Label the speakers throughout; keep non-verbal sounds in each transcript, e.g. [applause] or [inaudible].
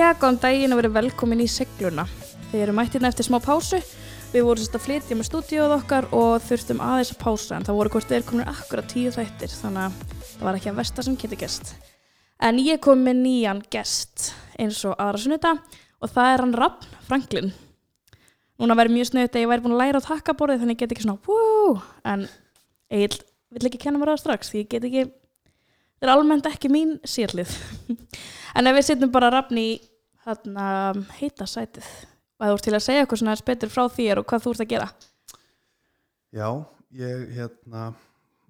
Speaker 1: Jæja, góðan daginn og verið velkomin í segluna. Þið eru mættirna eftir smá pásu. Við vorum sérst að flytja með stúdíóð okkar og þurftum aðeins að pása en það voru hvort þeir komin akkurat tíu þættir þannig að það var ekki að versta sem geti gest. En ég kom með nýjan gest eins og aðra sunnuta og það er hann Rappn Franklin. Núna verður mjög snöðut að ég væri búin að læra á takkaborðið þannig ég get ekki svona wú en ég vil ekki kenna mér á það strax því ég get ekki, það er almennt ekki mín sérlið. [laughs] En ef við setjum bara rafn í hérna, heita sætið. Og þú ert til að segja eitthvað svona betur frá þér og hvað þú ert að gera.
Speaker 2: Já, ég hérna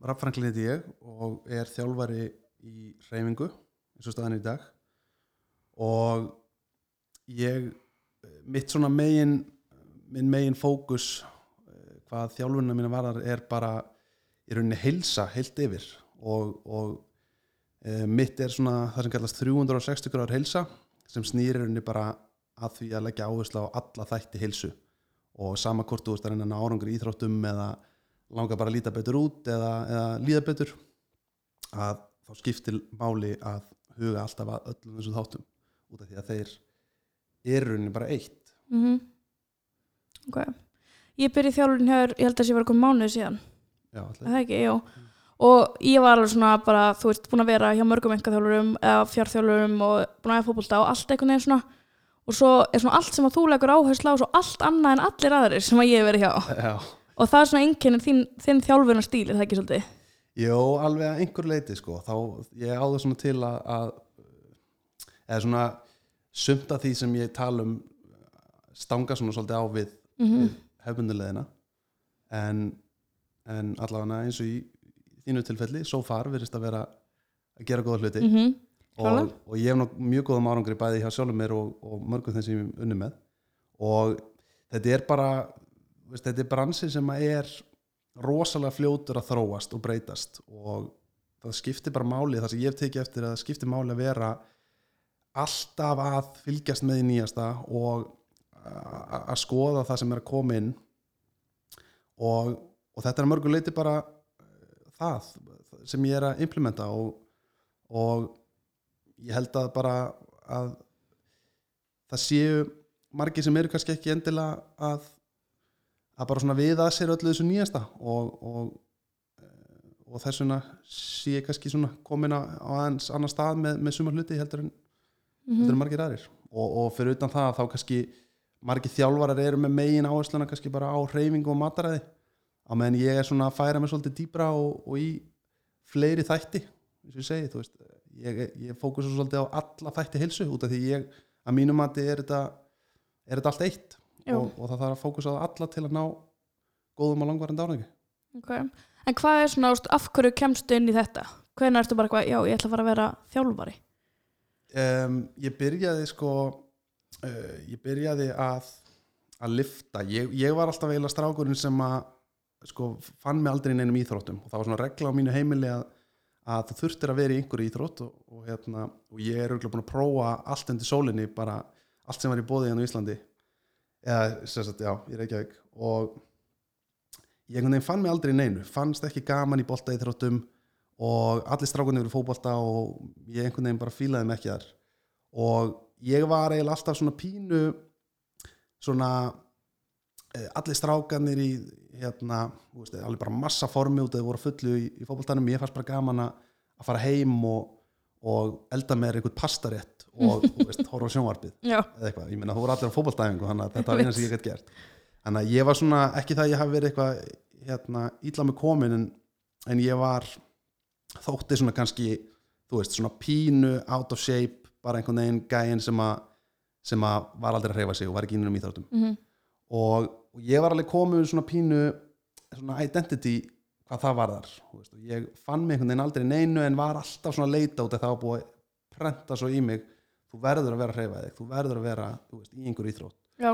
Speaker 2: Raff Franklin heiti ég og er þjálfari í reyfingu eins og staðan í dag. Og ég mitt svona megin minn megin fókus eh, hvað þjálfunina mína varar er bara í rauninni heilsa heilt yfir. Og, og e, mitt er svona það sem kallast 360 gráður heilsa sem snýrir rauninni bara að því að leggja áherslu á alla þætti heilsu og sama hvort þú ert að reyna að ná árangur í íþróttum eða langa bara að líta betur út eða, eða líða betur að þá skiptir máli að huga alltaf að öllum þessum þáttum út af því að þeir eru rauninni bara eitt
Speaker 1: Mm -hmm. Ok. Ég byrja í þjálfurinn hér, ég held að það sé verið komið mánuði síðan.
Speaker 2: Já,
Speaker 1: Er
Speaker 2: alltaf.
Speaker 1: Það ekki, já. Og ég var alveg svona bara, þú ert búin að vera hjá mörgum engaþjálfurum eða fjárþjálfurum og búin að hafa fótbolta og allt einhvern veginn svona. Og svo er svona allt sem að þú leggur áherslu á svo allt annað en allir aðrir sem að ég hef verið hjá.
Speaker 2: Já.
Speaker 1: Og það er svona einkennir þín, þinn þjálfurinn stíl, er það ekki svolítið?
Speaker 2: Jó, alveg að einhver leiti sko þá ég áður svona til að, að eða svona sumt af því sem ég tala um stanga svona svolítið á við,
Speaker 1: Mm
Speaker 2: við hefbundulegina en, en allavega eins og í þínu tilfelli, so far virðist að vera að gera góða hluti.
Speaker 1: -hmm.
Speaker 2: og, og ég hef mjög góðum árangri bæði hjá sjálfum mér og, og mörgum þeim sem ég unni með. Og þetta er bara veist, þetta er bransi sem er rosalega fljótur að þróast og breytast. Og það skiptir bara máli það sem ég hef tekið eftir að það skiptir máli að vera alltaf að fylgjast með í nýjasta og að skoða það sem er að koma inn. Og, og þetta er að mörgu leiti bara það sem ég er að implementa og, og ég held að bara að það séu margir sem eru kannski ekki endilega að að bara svona við að sér öllu þessu nýjasta og, og, eh, og þess vegna sé ég kannski svona komin á, aðeins annar stað með, með sumar hluti heldur en, heldur en margir aðrir. Og, og fyrir utan það þá kannski margir þjálfarar eru með megin áhersluna kannski bara á hreyfingu og mataræði á meðan ég er svona að færa mig svolítið dýbra og, og í fleiri þætti eins og ég segi, þú veist ég, ég fókusa svolítið á alla þætti heilsu út af því ég, að mínum mati er þetta er þetta allt eitt. Og, og það þarf að fókusa á alla til að ná góðum og langvarandi árangi
Speaker 1: Ok, en hvað er svona, þú veist, af hverju kemstu inn í þetta? Hvernig ertu bara já, ég ætla að fara að vera þjálfari?
Speaker 2: um, ég byrjaði sko uh, ég byrjaði að að lifta, ég, ég var alltaf eiginlega strákurinn sem að sko, fann mig aldrei í neinum íþróttum. Og það var svona regla á mínu heimili að, að þú þurftir að vera í einhverju íþrótt og, og, hérna, og ég er auðvitað búin að prófa allt undir sólinni, bara allt sem var í bóði hérna á Íslandi. Eða sagt, já, í Reykjavík. Og ég einhvern veginn fann mig aldrei í neinu. Fannst ekki gaman í bolta íþróttum og allir strákunni verið fótbolta og ég einhvern veginn bara fílaði mig ekki þar. Og ég var eiginlega alltaf svona pínu svona allir strákanir í hérna, veist, allir bara massa formi út að þau voru fullu í, í fótboltanum. Ég fannst bara gaman að að fara heim og, og elda með einhvern pastarétt og [laughs] veist, horfa sjónvarpið
Speaker 1: Já.
Speaker 2: eða eitthvað, ég meina þú voru allir á fótboltæfingu þannig að þetta var [laughs] eina sem ég gætt gert. Þannig að ég var svona, ekki það að ég hafi verið eitthvað hérna, ítla með komin en, en ég var þótti svona kannski, þú veist, svona pínu out of shape, bara einhvern veginn gæin sem að, sem að var aldrei að hreyfa sig og var ekki innum íþróttum.
Speaker 1: Mm
Speaker 2: og, og ég var alveg komið svona pínu svona identity hvað það var þar veist, og ég fann mig einhvern veginn aldrei neinu en var alltaf svona leita út að það að prenta svo í mig þú verður að vera að hreyfa þig, þú verður að vera veist, í einhver íþrótt
Speaker 1: Já.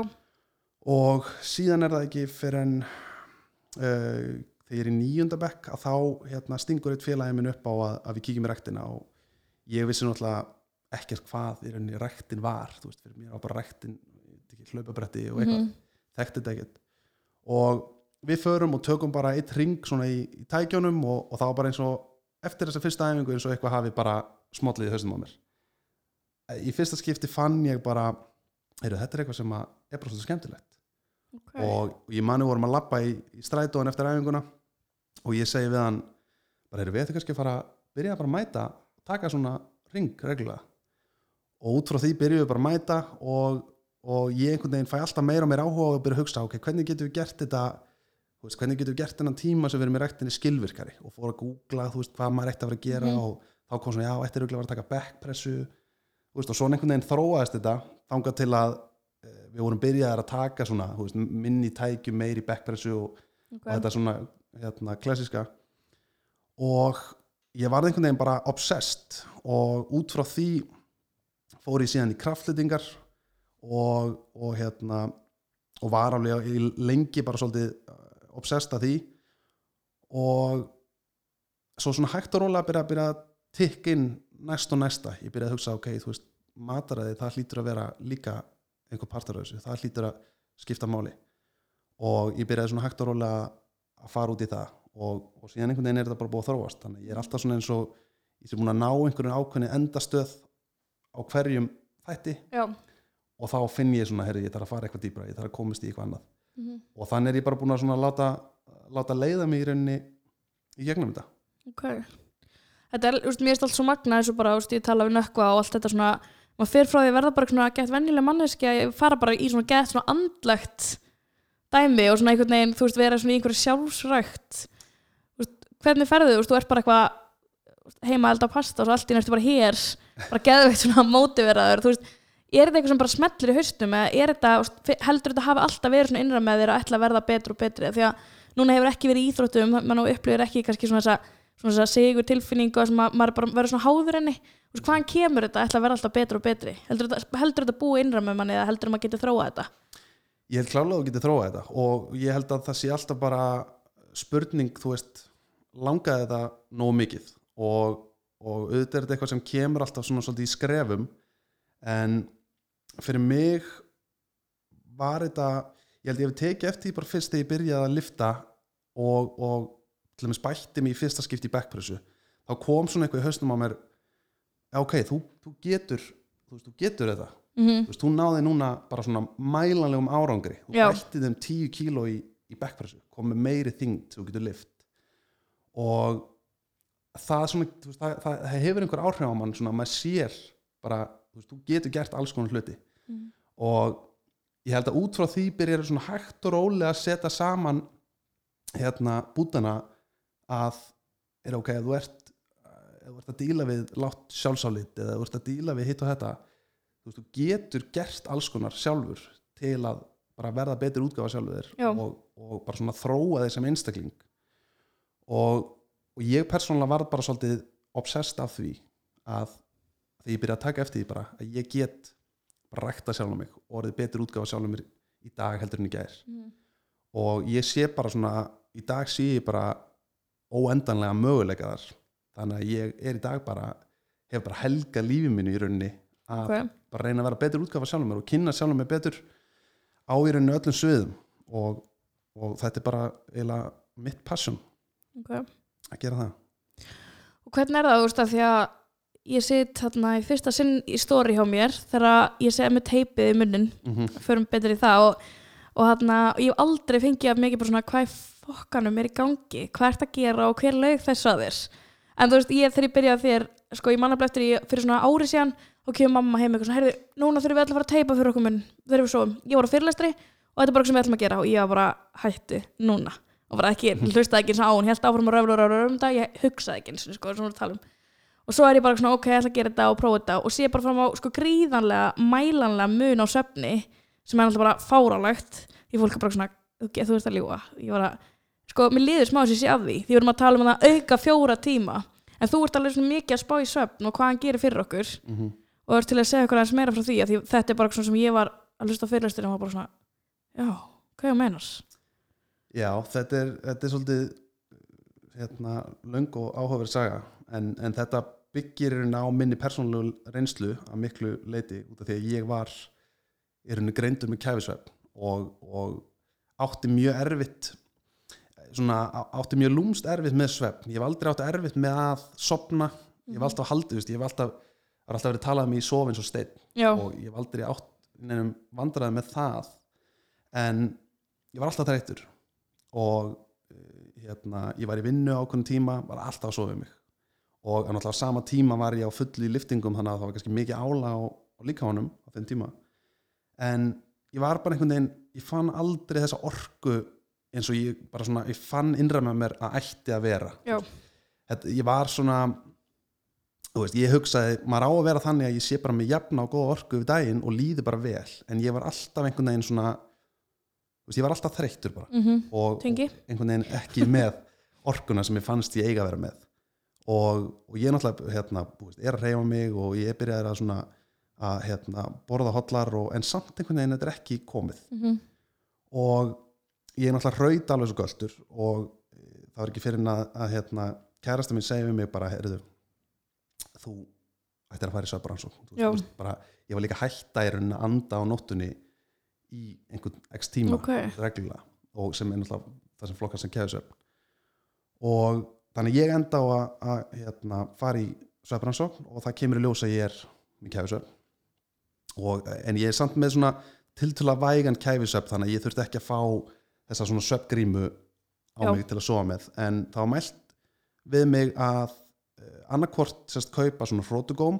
Speaker 2: og síðan er það ekki fyrir en uh, þegar ég er í níunda bekk að þá hérna, stingur eitt félagi minn upp á að, að við kíkjum í rektina og ég vissi náttúrulega ekkert hvað í rauninni rektin var þú veist, fyrir mér var bara rektin hlaupabretti og eitthvað,
Speaker 1: Mhm.
Speaker 2: Þekkti þetta ekkert. Og við förum og tökum bara eitt ring svona í, í tækjónum og, og það var bara eins og eftir þessa fyrsta æfingu eins og eitthvað hafi bara smollið í haustum á mér. Í fyrsta skipti fann ég bara heyrðu, þetta er eitthvað sem er bara svolítið skemmtilegt.
Speaker 1: Okay.
Speaker 2: og, ég mani vorum að labba í, í strætóan eftir æfinguna og ég segi við hann bara heyrðu, við ættum kannski að fara byrja bara að mæta, taka svona ring reglulega. Og út frá því byrjuðum við bara að mæta og, og ég einhvern veginn fæ alltaf meira og meira áhuga og byrja að hugsa, ok, hvernig getum við gert þetta veist, hvernig getum við gert þennan tíma sem við erum í rektinni skilvirkari og fór að googla, veist, hvað maður ætti að vera að gera
Speaker 1: Mhm.
Speaker 2: og þá kom svona, já, ætti að vera að taka backpressu veist, og svona einhvern veginn þróaðist þetta þangað til að eh, við vorum byrjaðar að taka svona, minni tækjum meir í backpressu og, og
Speaker 1: okay.
Speaker 2: þetta svona, hérna, klassiska og ég varði einhvern veginn bara obsessed og út frá því fór ég síðan í kraftlitingar og, og hérna og var alveg í lengi bara svolítið obsessed að því. Og svo svona hægt og rólega að byrja að byrja að tikka inn næst og næsta. Ég byrjaði að hugsa, ok, þú veist, mataræði það hlýtur að vera líka einhver partur af þessu, það hlýtur að skipta máli. Og ég byrjaði svona hægt og rólega að fara út í það. Og, og síðan einhvern veginn er þetta bara búið að þróast. Þannig að ég er alltaf svona eins og ég sé búin að ná einhverjum ákveðni endastöð á hverjum þætti.
Speaker 1: Já
Speaker 2: og þá finn ég svona, herri, ég þarf að fara eitthvað dýbra ég þarf að komast í eitthvað annað.
Speaker 1: Mhm.
Speaker 2: og þannig er ég bara búin að svona láta, láta leiða mig í rauninni í gegnum þetta.
Speaker 1: Ok. Þetta er, úst, mér er allt svo magna eins og bara, úst, ég tala við nökkva og allt þetta svona maður fer frá því að verða bara svona gett venjuleg manneski að fara bara í svona gett svona andlegt dæmi og svona einhvern veginn, þú veist, vera svona í einhverju sjálfsrækt. Úst, hvernig ferðu, þú ert bara eitthvað heima elda pasta og svo allt í næstu bara hér bara geðveikt svona mótiveraður þú veist, er þetta eitthvað sem bara smellir í haustum eða þetta, heldur þetta hafa alltaf verið svona innra með þér að ætla að verða betur og betri? Því að núna hefur ekki verið íþróttum mann og upplifir ekki kannski svona þessa svona þessa sigur tilfinningu sem að maður bara verður svona háður Þú veist, hvaðan kemur þetta að ætla að vera alltaf betur og betri? Heldur þetta, heldur þetta búið innra með manni eða heldur maður getið þróa þetta?
Speaker 2: Ég held klálega að þú getur þróað þetta og ég held að það sé alltaf bara spurning, þú veist langaði þetta nógu mikið? Og, og auðvitað er þetta eitthvað sem kemur alltaf svona svolítið í skrefum en fyrir mig var þetta ég held ég hef tekið eftir bara fyrst þegar ég byrjaði að lifta og, og til dæmis bætti mig í fyrsta skipti í backpressu. Þá kom svona eitthvað í hausnum á mér ok, þú, þú getur þú, veist, þú getur þetta.
Speaker 1: Mm
Speaker 2: þú veist, þú náði núna bara svona mælanlegum árangri. Þú
Speaker 1: Já.
Speaker 2: bætti þeim 10 kíló í, í backpressu komið meiri þyngd sem þú getur lift og það, svona, það, það, það hefur einhver áhrif á mann svona, maður sér bara, þú getur gert alls konar hluti
Speaker 1: Mhm.
Speaker 2: og ég held að út frá því byrjar svona hægt og rólega að setja saman hérna bútana að er ok, ef þú ert ef þú ert að díla við látt sjálfsálit eða ef þú ert að díla við hitt og þetta þú, veist, þú getur gert alls konar sjálfur til að bara verða betur útgáfa sjálfur og, og bara svona þróa þeir sem einstakling og, og ég persónulega var bara svolítið obsessed af því að þegar ég byrja að taka eftir því bara að ég get bara rækta sjálfum mig og orðið betur útgáfa sjálfum mér í dag heldur en í gær. Og ég sé bara svona í dag sé ég bara óendanlega möguleika þar. Þannig að ég er í dag bara hef bara helga lífi mínu í rauninni að
Speaker 1: okay.
Speaker 2: bara reyna að vera betur útgáfa sjálfum mér og kynna sjálfum mér betur á í rauninni öllum sviðum. Og, og þetta er bara eiginlega mitt passion
Speaker 1: Okay.
Speaker 2: að gera það.
Speaker 1: Og hvernig er það, veist, að því að ég sitt þarna í fyrsta sinn í stóri hjá mér þegar ég segja með teipið í munnin.
Speaker 2: Mm -hmm.
Speaker 1: förum betur í það og, og þarna, ég hef aldrei fengið að mikið bara svona hvað fokkanum er í gangi? Hvað ert að gera og hver laug þess að þér? En þú veist, ég þegar ég byrjaði þér sko, ég manna eftir í, fyrir svona ári síðan og kemur mamma heim eitthvað svona, heyrðu, núna þurfum við allir að fara að teipa fyrir okkur mun þegar við svo, ég var á fyrirlestri og þetta er bara eitthvað sem við ætlum að gera og ég var bara hættu núna. Og bara ekki, [laughs] hlustaði ekki eins og á hún held áfram að röfla og röfla um þetta, ég hugsaði ekki eins og sko, svona að tala um og svo er ég bara svona, ok, ég ætla að gera þetta og prófa þetta. Og sé bara fram á sko gríðanlega mælanlega mun á svefni sem er alltaf bara fárálegt því fólk er bara svona, þú, þú ert að ljúga. Ég var að, sko, mér liður smá þessi sé af því. Því við erum að tala um að auka fjóra tíma. En þú ert alveg svona mikið að spá í svefn og hvað hann gerir fyrir okkur.
Speaker 2: Mm
Speaker 1: og er til að segja okkur aðeins meira frá því? Því þetta er bara svona sem ég var að hlusta á fyrirlesturinn og var bara svona, já, hvað ég meinar
Speaker 2: Já, þetta er, þetta er svolítið hérna, byggir rauninni á minni persónulegu reynslu að miklu leiti út af því að ég var rauninni greindur með kæfisvefn og, og átti mjög erfitt svona, átti mjög lúmst erfitt með svefn. Ég hef aldrei átti erfitt með að sopna ég hef alltaf haldið, ég hef alltaf það er alltaf verið talað um í sof eins og steinn.
Speaker 1: Já,
Speaker 2: og ég hef aldrei átt nefnum vandræði með það. En ég var alltaf þreyttur. Og eh, hérna, ég var í vinnu á ákveðnum tíma var alltaf að sofa um mig og alltaf á sama tíma var ég á fullu í liftingum þannig að það var kannski mikið ála á, á líkamanum á þeim tíma. En ég var bara einhvern veginn ég fann aldrei þessa orku eins og ég bara svona, ég fann innra með mér að ætti að vera. Þetta, ég var svona þú veist, ég hugsaði, maður á að vera þannig að ég sé bara með jafna og góða orku við daginn og líði bara vel, en ég var alltaf einhvern veginn svona þú veist, ég var alltaf þreyttur bara.
Speaker 1: Mhm,
Speaker 2: og,
Speaker 1: Tengi.
Speaker 2: og einhvern veginn ekki með orkuna sem ég fannst ég eiga að vera með og, og ég náttúrulega hérna, þú veist, er að reyfa mig og ég byrjaði að svona að hérna, borða hotlar og, en samt einhvern veginn þetta er ekki komið.
Speaker 1: Mhm,
Speaker 2: og ég er náttúrulega raut alveg svo göldur og eh, það var ekki fyrir að, að hérna, kærasta mín segi við mig bara heyrðu, þú ættir að fara í söpbrannsók ég var líka hætta í rauninni að anda á nóttunni í einhvern x tíma
Speaker 1: ok,
Speaker 2: reglulega og sem er náttúrulega það sem flokkar sem kæðusöfn og þannig ég enda á að, að hérna, fara í söfbransókn og það kemur í ljós að ég er með kæfisöfn. En ég er samt með svona tiltöla vægan kæfisöfn þannig að ég þurfti ekki að fá þessa svona söfngrímu á
Speaker 1: Já.
Speaker 2: mig til að sofa með. En var mælt við mig að uh, annarkvort sérst kaupa svona hrótugóm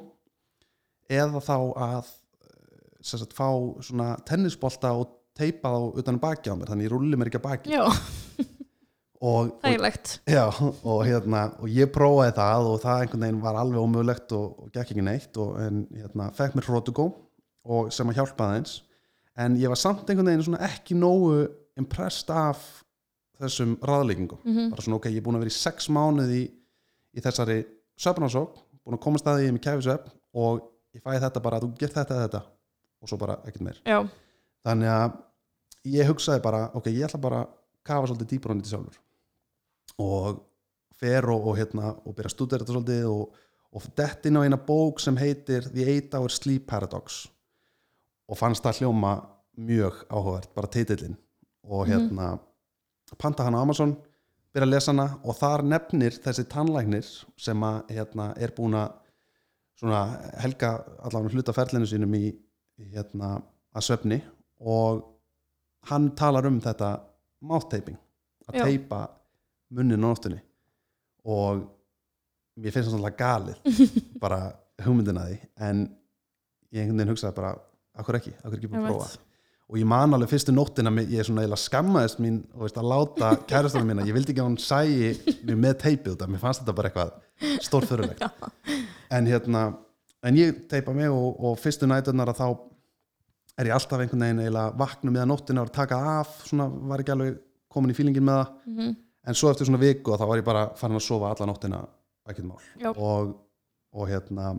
Speaker 2: eða þá að eh, sérst fá svona tennisbolta og teipa þá utan að baki á mér. Þannig ég rulli mér ekki að baki
Speaker 1: já,
Speaker 2: og, já, og, hérna, og ég prófaði það og það einhvern veginn var alveg ómögulegt og, og gekk ekki neitt og, en hérna, fekk mér hrótugóm og sem að hjálpaði eins en ég var samt einhvern veginn ekki nógu impressed af þessum ráðleggingum.
Speaker 1: Mhm.
Speaker 2: bara svona ok, ég er búin að vera í sex mánuði í, í þessari söfnarsók búin að komast að því með kæfisöfn og ég fæði þetta bara að þú gert þetta þetta og svo bara ekkert meir.
Speaker 1: Já,
Speaker 2: þannig að ég hugsaði bara ok, ég ætla bara að kafa svolítið á nýtti sjálfur og fer og, og, hérna, og byrja að stúdera þetta svolítið og, og dett inn á eina bók sem heitir The 8 Hour Sleep Paradox og fannst það hljóma mjög áhugavert, bara titillin og hérna panta hann á Amazon, byrja að lesa hana og þar nefnir þessi tannlæknir sem að hérna, er búin að svona helga allavega hluta ferlinu sínum í, hérna, að svefni og hann talar um þetta mouth-taping að
Speaker 1: Já.
Speaker 2: teipa munnin á nóttunni. Og mér finnst það svolítið galið [laughs] bara hugmyndina því. En ég einhvern veginn hugsaði bara akkur ekki, akkur ekki bara að prófa? Og ég man alveg fyrstu nóttina ég er svona eiginlega skammaðist mín og veist, að láta [laughs] kærastunum mína, ég vildi ekki að hún sæi mig með teipið út af, mér fannst þetta bara eitthvað stórfyrulegt [laughs] en hérna, en ég teipa mig og, og fyrstu næturnar að þá er ég alltaf einhvern veginn eiginlega vakna með að nóttina og taka af, svona var ekki alveg komin í fílingin með það.
Speaker 1: Mhm.
Speaker 2: En svo eftir svona viku þá var ég bara farin að sofa alla nóttina ekkert mál. Og, og hérna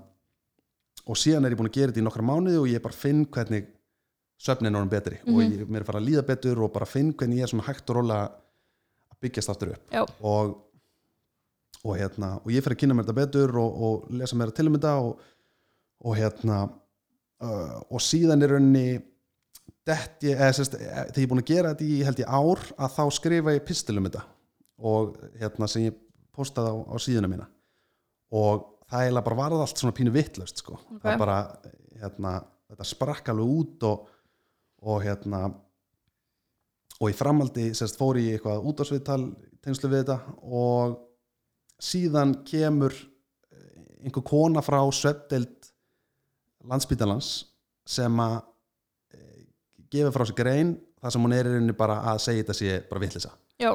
Speaker 2: og síðan er ég búin að gera þetta í nokkra mánuði og ég bara finn hvernig svefnin er orðin betri. Og
Speaker 1: Mhm.
Speaker 2: ég, mér er fara að líða betur og bara finn hvernig ég er svona hægt og róla að byggjast aftur upp. Og, og hérna og ég fyrir að kynna mér þetta betur og, og lesa mér til um þetta og, og hérna uh, og síðan er rauninni ég, eða sérst, þegar ég er búin að gera þetta í held ég ár að þá skrifa ég pistil um þetta og hérna sem ég postaði á, á síðuna mína og það eiginlega bara varð allt svona pínu vittlust sko.
Speaker 1: Ok.
Speaker 2: það bara hérna, þetta sprakk alveg út og, og hérna og í framaldi sérst, fór ég eitthvað útásviðtal tengslu við þetta og síðan kemur eh, einhver kona frá svefdelt landsbítalans sem að eh, gefa frá sig grein þar sem hún er í rauninni bara að segja þetta sé bara vitlisa
Speaker 1: já,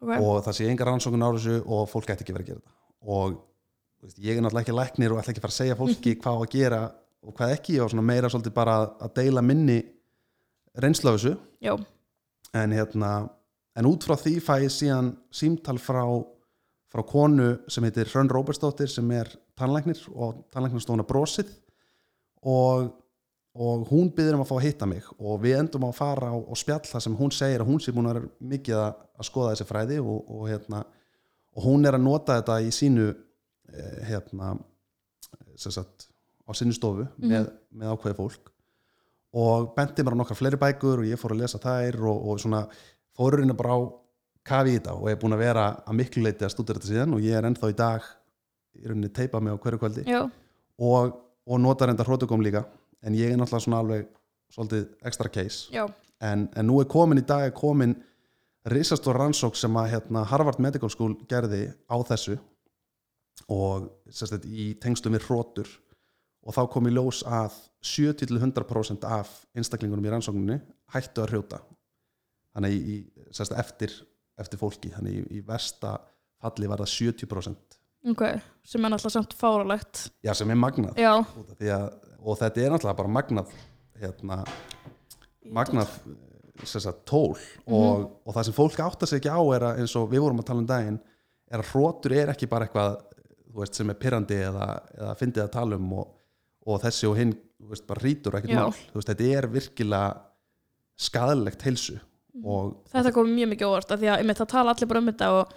Speaker 1: ok.
Speaker 2: Og það sé engar rannsókn á þessu og fólk ætti ekki verið að gera þetta. Og veist, ég er náttúrulega ekki læknir og ætla ekki að fara að segja fólki [laughs] hvað á að gera og hvað ekki. Og meira svolítið bara að, deila minni reynslu af þessu. En hérna en út frá því fæ ég síðan símtal frá, frá konu sem heitir Hrönn Róbertsdóttir sem er tannlæknir og tannlæknarstofuna brosið. Og, og hún byður um að fá að hitta mig. Og við endum að fara á, á spjall þar sem hún segir að hún sé búin að vera mikið að, að skoða þessi fræði og, og, hérna, og hún er að nota þetta í sínu eh, hérna sagt, á sinni stofu með, með ákveði fólk. Og benti mér á nokkar fleiri bækur og ég fór að lesa þær og, og svona fórurinn bara á kafi í þetta og er búin að vera að miklu leiti að stúdera þetta síðan og ég er ennþá í dag í rauninni teipa mig á hverju kvöldi. Og, og notar enda hrótugóm líka en ég er náttúrulega svona alveg svolítið extra case. En, en nú er komin í dag er komin risastór rannsók sem að hérna, Harvard Medical School gerði á þessu. Og sérstætt í tengslu við hrótur og þá kom í ljós að 70-100% af einstaklingunum í rannsókninni hættu að hrjóta. Þannig í, sérstætt eftir, eftir fólki. Þannig í, í versta falli var það 70%
Speaker 1: ok sem er náttúrulega samt fáralegt
Speaker 2: já sem er magnað. Því að, og þetta er náttúrulega bara magnað hérna, magnað sagt, tól. Og, og það sem fólk áttar sig ekki á er að eins og við vorum að tala um daginn er að hrótur er ekki bara eitthvað veist, sem er pyrrandi eða, eða fyndið að tala um og, og þessi og hinn veist, bara rítur ekkert mál. Veist, þetta er virkilega skadalegt heilsu. Og
Speaker 1: þetta kom mjög mikið óvart af því að það tala allir bara um þetta og,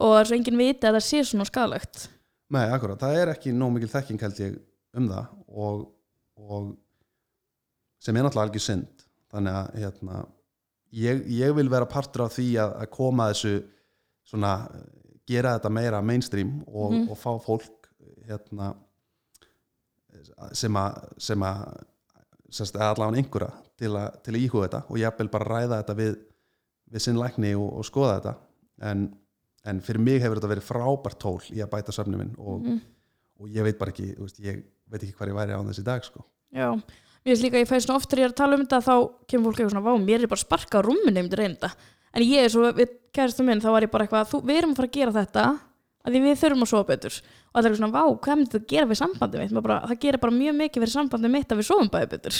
Speaker 1: og það er svo enginn viti að það sé svona skadalegt
Speaker 2: Nei, akkurat, það er ekki nóg mikil þekking held ég um það. Og, og sem er náttúrulega algjör synd þannig að hérna, ég, ég vil vera partur af því að, að koma þessu svona, gera þetta meira mainstream og,
Speaker 1: Mhm.
Speaker 2: og fá fólk hérna sem að sem að allavega einhverja til að, til að íhuga þetta og ég vil bara ræða þetta við, við sinn lækni og, og skoða þetta en, en fyrir mig hefur þetta verið frábært tól í að bæta söfnum minn og,
Speaker 1: Mhm.
Speaker 2: Og ég veit bara ekki veist, ég veit ekki hvað ég væri á þess í dag sko.
Speaker 1: já, mér finnst líka ég fæði svona oftar ég er að tala um þetta þá kemur fólk eitthvað svona, vá, mér er bara sparka á rúminu um þetta? Reynda en ég er svo, við kæristum minn, þá var ég bara eitthvað þú, við erum að fara að gera þetta að því við þurfum að sofa betur. Og það er svona, vá, hvað myndi þetta gera við sambandið mitt? Bara, það gerir bara mjög mikið fyrir sambandið mitt að við sofum bæði betur.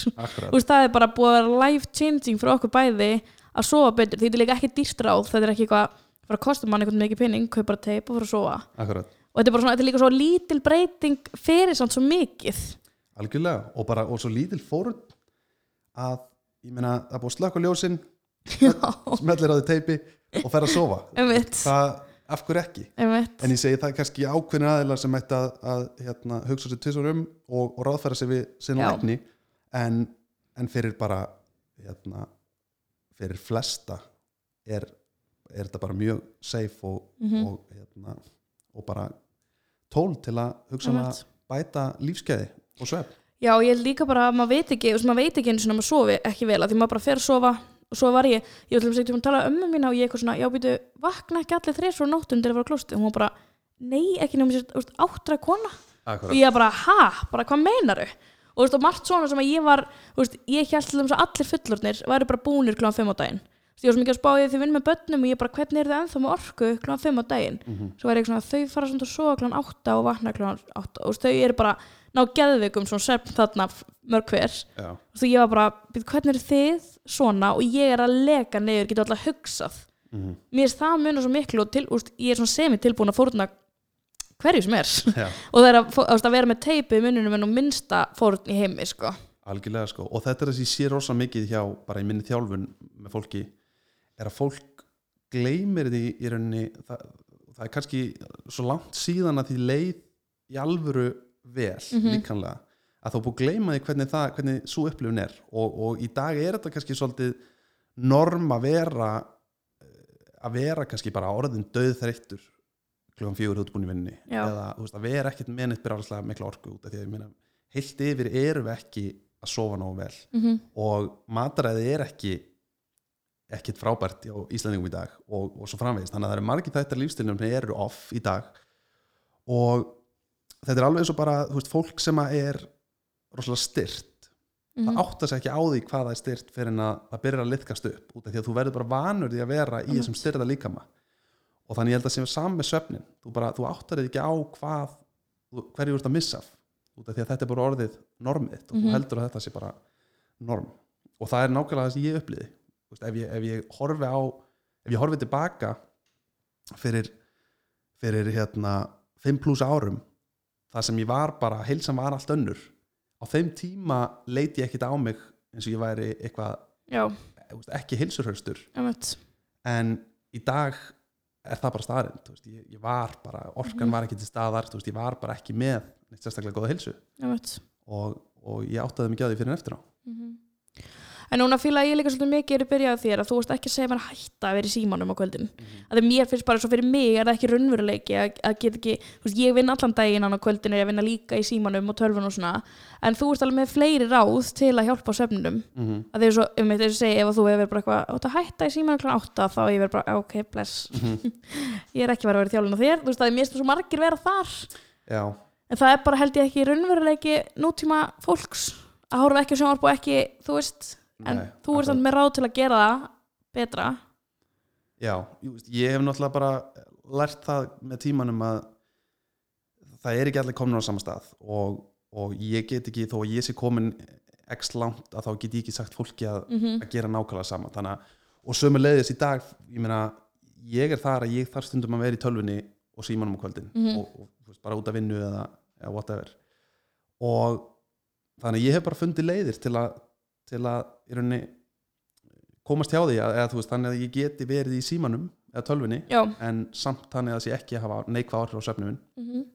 Speaker 1: Veist, það er bara búið að vera life changing fyrir okkur bæði að sofa betur, þetta er líka ekki dýrt ráð þetta er ekki eitthvað, fara að kosta mann eitthvað mikið pinning kaupa teip og fara að sofa.
Speaker 2: Akkurat.
Speaker 1: Og þetta er svona, þetta er líka svo lítil breyting fyrir samt svo mikið.
Speaker 2: Algjörlega og bara og svo lítil fórun að ég meina það er búið að slökka ljósin
Speaker 1: Já,
Speaker 2: smellir á því teipi og fer að sofa. Það af hverju ekki?
Speaker 1: Einmitt.
Speaker 2: En ég segi það er kannski ákveðin aðeinar sem ætti að, að hérna, hugsa sér tvisar um og, og ráðfæra sér við sinna
Speaker 1: Já.
Speaker 2: lækni en, en fyrir bara hérna, fyrir flesta er, er þetta bara mjög safe og,
Speaker 1: Mhm.
Speaker 2: og, hérna, og bara tól til að hugsa um að bæta lífskeiði og svefn.
Speaker 1: Já, ég líka bara að maður veit ekki, maður veit ekki svona að maður sofi ekki vel, að því maður bara fer að sofa og svo var ég, ég var til þess að tala um mína og ég eitthvað svona, já, býtu, vakna ekki allir þrjus frá nóttum til að fara klósti og hún var bara, nei, ekki nefnum sér, áttra kona. Og ég bara, ha, bara hvað meinaru og þú veist, og margt svona sem að ég var þú veist, ég held til þess að allir fullornir væri bara búnir klúan 5 á daginn ég var svo mikið að spá ég því vinn með börnum og ég bara, hvernig er þið ennþá með orku klúan 5 á daginn?
Speaker 2: Mhm.
Speaker 1: svo er ég svona, þau fara svona að sofa klúan 8 og vakna klúan 8 og þau eru bara ná geðvikum svona svefn þarna mörg hver.
Speaker 2: Já,
Speaker 1: og þú ég var bara, "Bíddu, hvernig er þið svona? Og ég er að leka niður, getur alltaf hugsað.
Speaker 2: Mhm.
Speaker 1: mér er það munar svo miklu og til, úst, ég er svona semi tilbúin að fórna hverju sem er. [laughs] Og það er að, veist, að vera með teipi í mununum en minnsta fórn í heimi sko.
Speaker 2: algjörlega sko. Og þetta er þess að ég sé rosa mikið hjá bara í minni þjálfun með fólki er að fólk gleymir því í rauninni það, það er kannski svo langt síðan að því leið í alvöru vel
Speaker 1: Mhm.
Speaker 2: líkanlega að er búið gleyma því hvernig, það, hvernig svo upplifun er og, og í dag er þetta kannski svolítið norm að vera eh, að vera kannski bara orðin döðþreyttur klukkan fjögur út búin í vinninni eða veist, að vera ekkit með neitt byrjaðslega mikla orku út af því að ég meina heilt yfir erum við ekki að sofa nógu vel
Speaker 1: mm -hmm.
Speaker 2: og mataræði er ekki ekkit frábært á Íslandingum í dag og, og svo framvegist, þannig að það eru margir þættar lífstilnum sem eru off í dag. Og þetta er alveg eins og bara, þú veist, fólk sem að er rosalega styrt
Speaker 1: Mhm.
Speaker 2: það áttar sig ekki á því hvað það er styrt fyrir en að það byrjar að liðkast upp út af því að þú verður bara vanur því að vera í þessum styrta líkama. Og þannig ég held að sem saman með svefnin. Þú, bara, þú áttar þig ekki á hvað hverju þú ert að missa út af því að þetta er bara orðið normið og
Speaker 1: Mhm.
Speaker 2: þú heldur að þetta sé bara norm. Og það er nákvæmlega það sem ég upplýði veist, ef, ég, ef ég horfi á ef ég horfi tilbaka fyrir fyrir hérna 5 pluss árum það sem ég var bara, heilsan var allt önnur á þeim tíma leiti ég ekkit á mig eins og ég væri eitthvað veist, ekki heilsurhörstur en í dag er það bara staðarind veist, ég, ég var bara, orkan
Speaker 1: Mhm.
Speaker 2: var ekki til staðar veist, ég var bara ekki með neitt sérstaklega góða heilsu. Og, og ég áttaði mikið á því fyrir en eftir á.
Speaker 1: Mhm. En núna fíla ég líka svolítið mikið er að byrja á þér að þú veist ekki að segja mér að hætta að vera í símanum á kvöldin. Mm. -hmm. Að mér finnst bara svo fyrir mig er það ekki raunveruleiki að, að get ekki, þú veist, ég vinn allan daginn á kvöldin er ég að vinna líka í símanum og tölvun og svona. En þú ert alveg með fleiri ráð til að hjálpa á svefnunum.
Speaker 2: Mhm.
Speaker 1: Að þeir svo, um þetta segi, ef þú hefur bara eitthvað, átt að hætta í símanum kl. 8 þá ég verð bara, ok, bless.
Speaker 2: Mhm. [laughs]
Speaker 1: ég er ekki verið að vera veist, er er nútíma fólks að horfa ekki á sjónvarp og ekki, þú veist, en
Speaker 2: Nei,
Speaker 1: þú
Speaker 2: akkurat.
Speaker 1: samt með ráð til að gera það betra.
Speaker 2: Já, ég, hef náttúrulega bara lært það með tímanum að það er ekki allir komin á sama stað og, og ég get ekki, þó að ég sé komin x langt að þá get ég ekki sagt fólki að,
Speaker 1: Mm
Speaker 2: að gera nákvæmlega sama þannig að, og sömu leiðis í dag ég meina, ég er þar að ég þarf stundum að vera í tölvunni og símanum á kvöldin
Speaker 1: Mhm.
Speaker 2: og, og veist, bara út af vinnu eða, eða whatever og þannig að ég hef bara fundið leiðir til að, til að í rauninni komast hjá því að, eða veist, þannig að ég geti verið í símanum eða tölvunni
Speaker 1: Já.
Speaker 2: en samt þannig að það sé ekki að hafa neikvað áhrif á svefnum
Speaker 1: Mm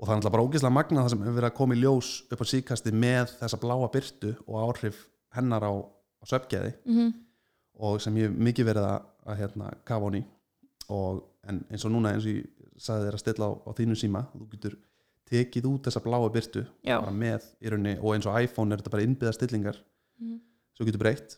Speaker 2: og það er náttúrulega bara ógeðslega magna það sem hefur verið að koma í ljós upp á síkasti með þessa bláa byrtu og áhrif hennar á, á svefngeði
Speaker 1: Mhm.
Speaker 2: og sem ég mikið verið að, að hérna, kafa honi og en eins og núna eins og ég sagði þér að stilla á, á þínu síma þú getur tekið út þessa bláa byrtu með í rauninni og eins og iPhone er þetta bara innbyggða stillingar
Speaker 1: Mhm.
Speaker 2: svo getur breytt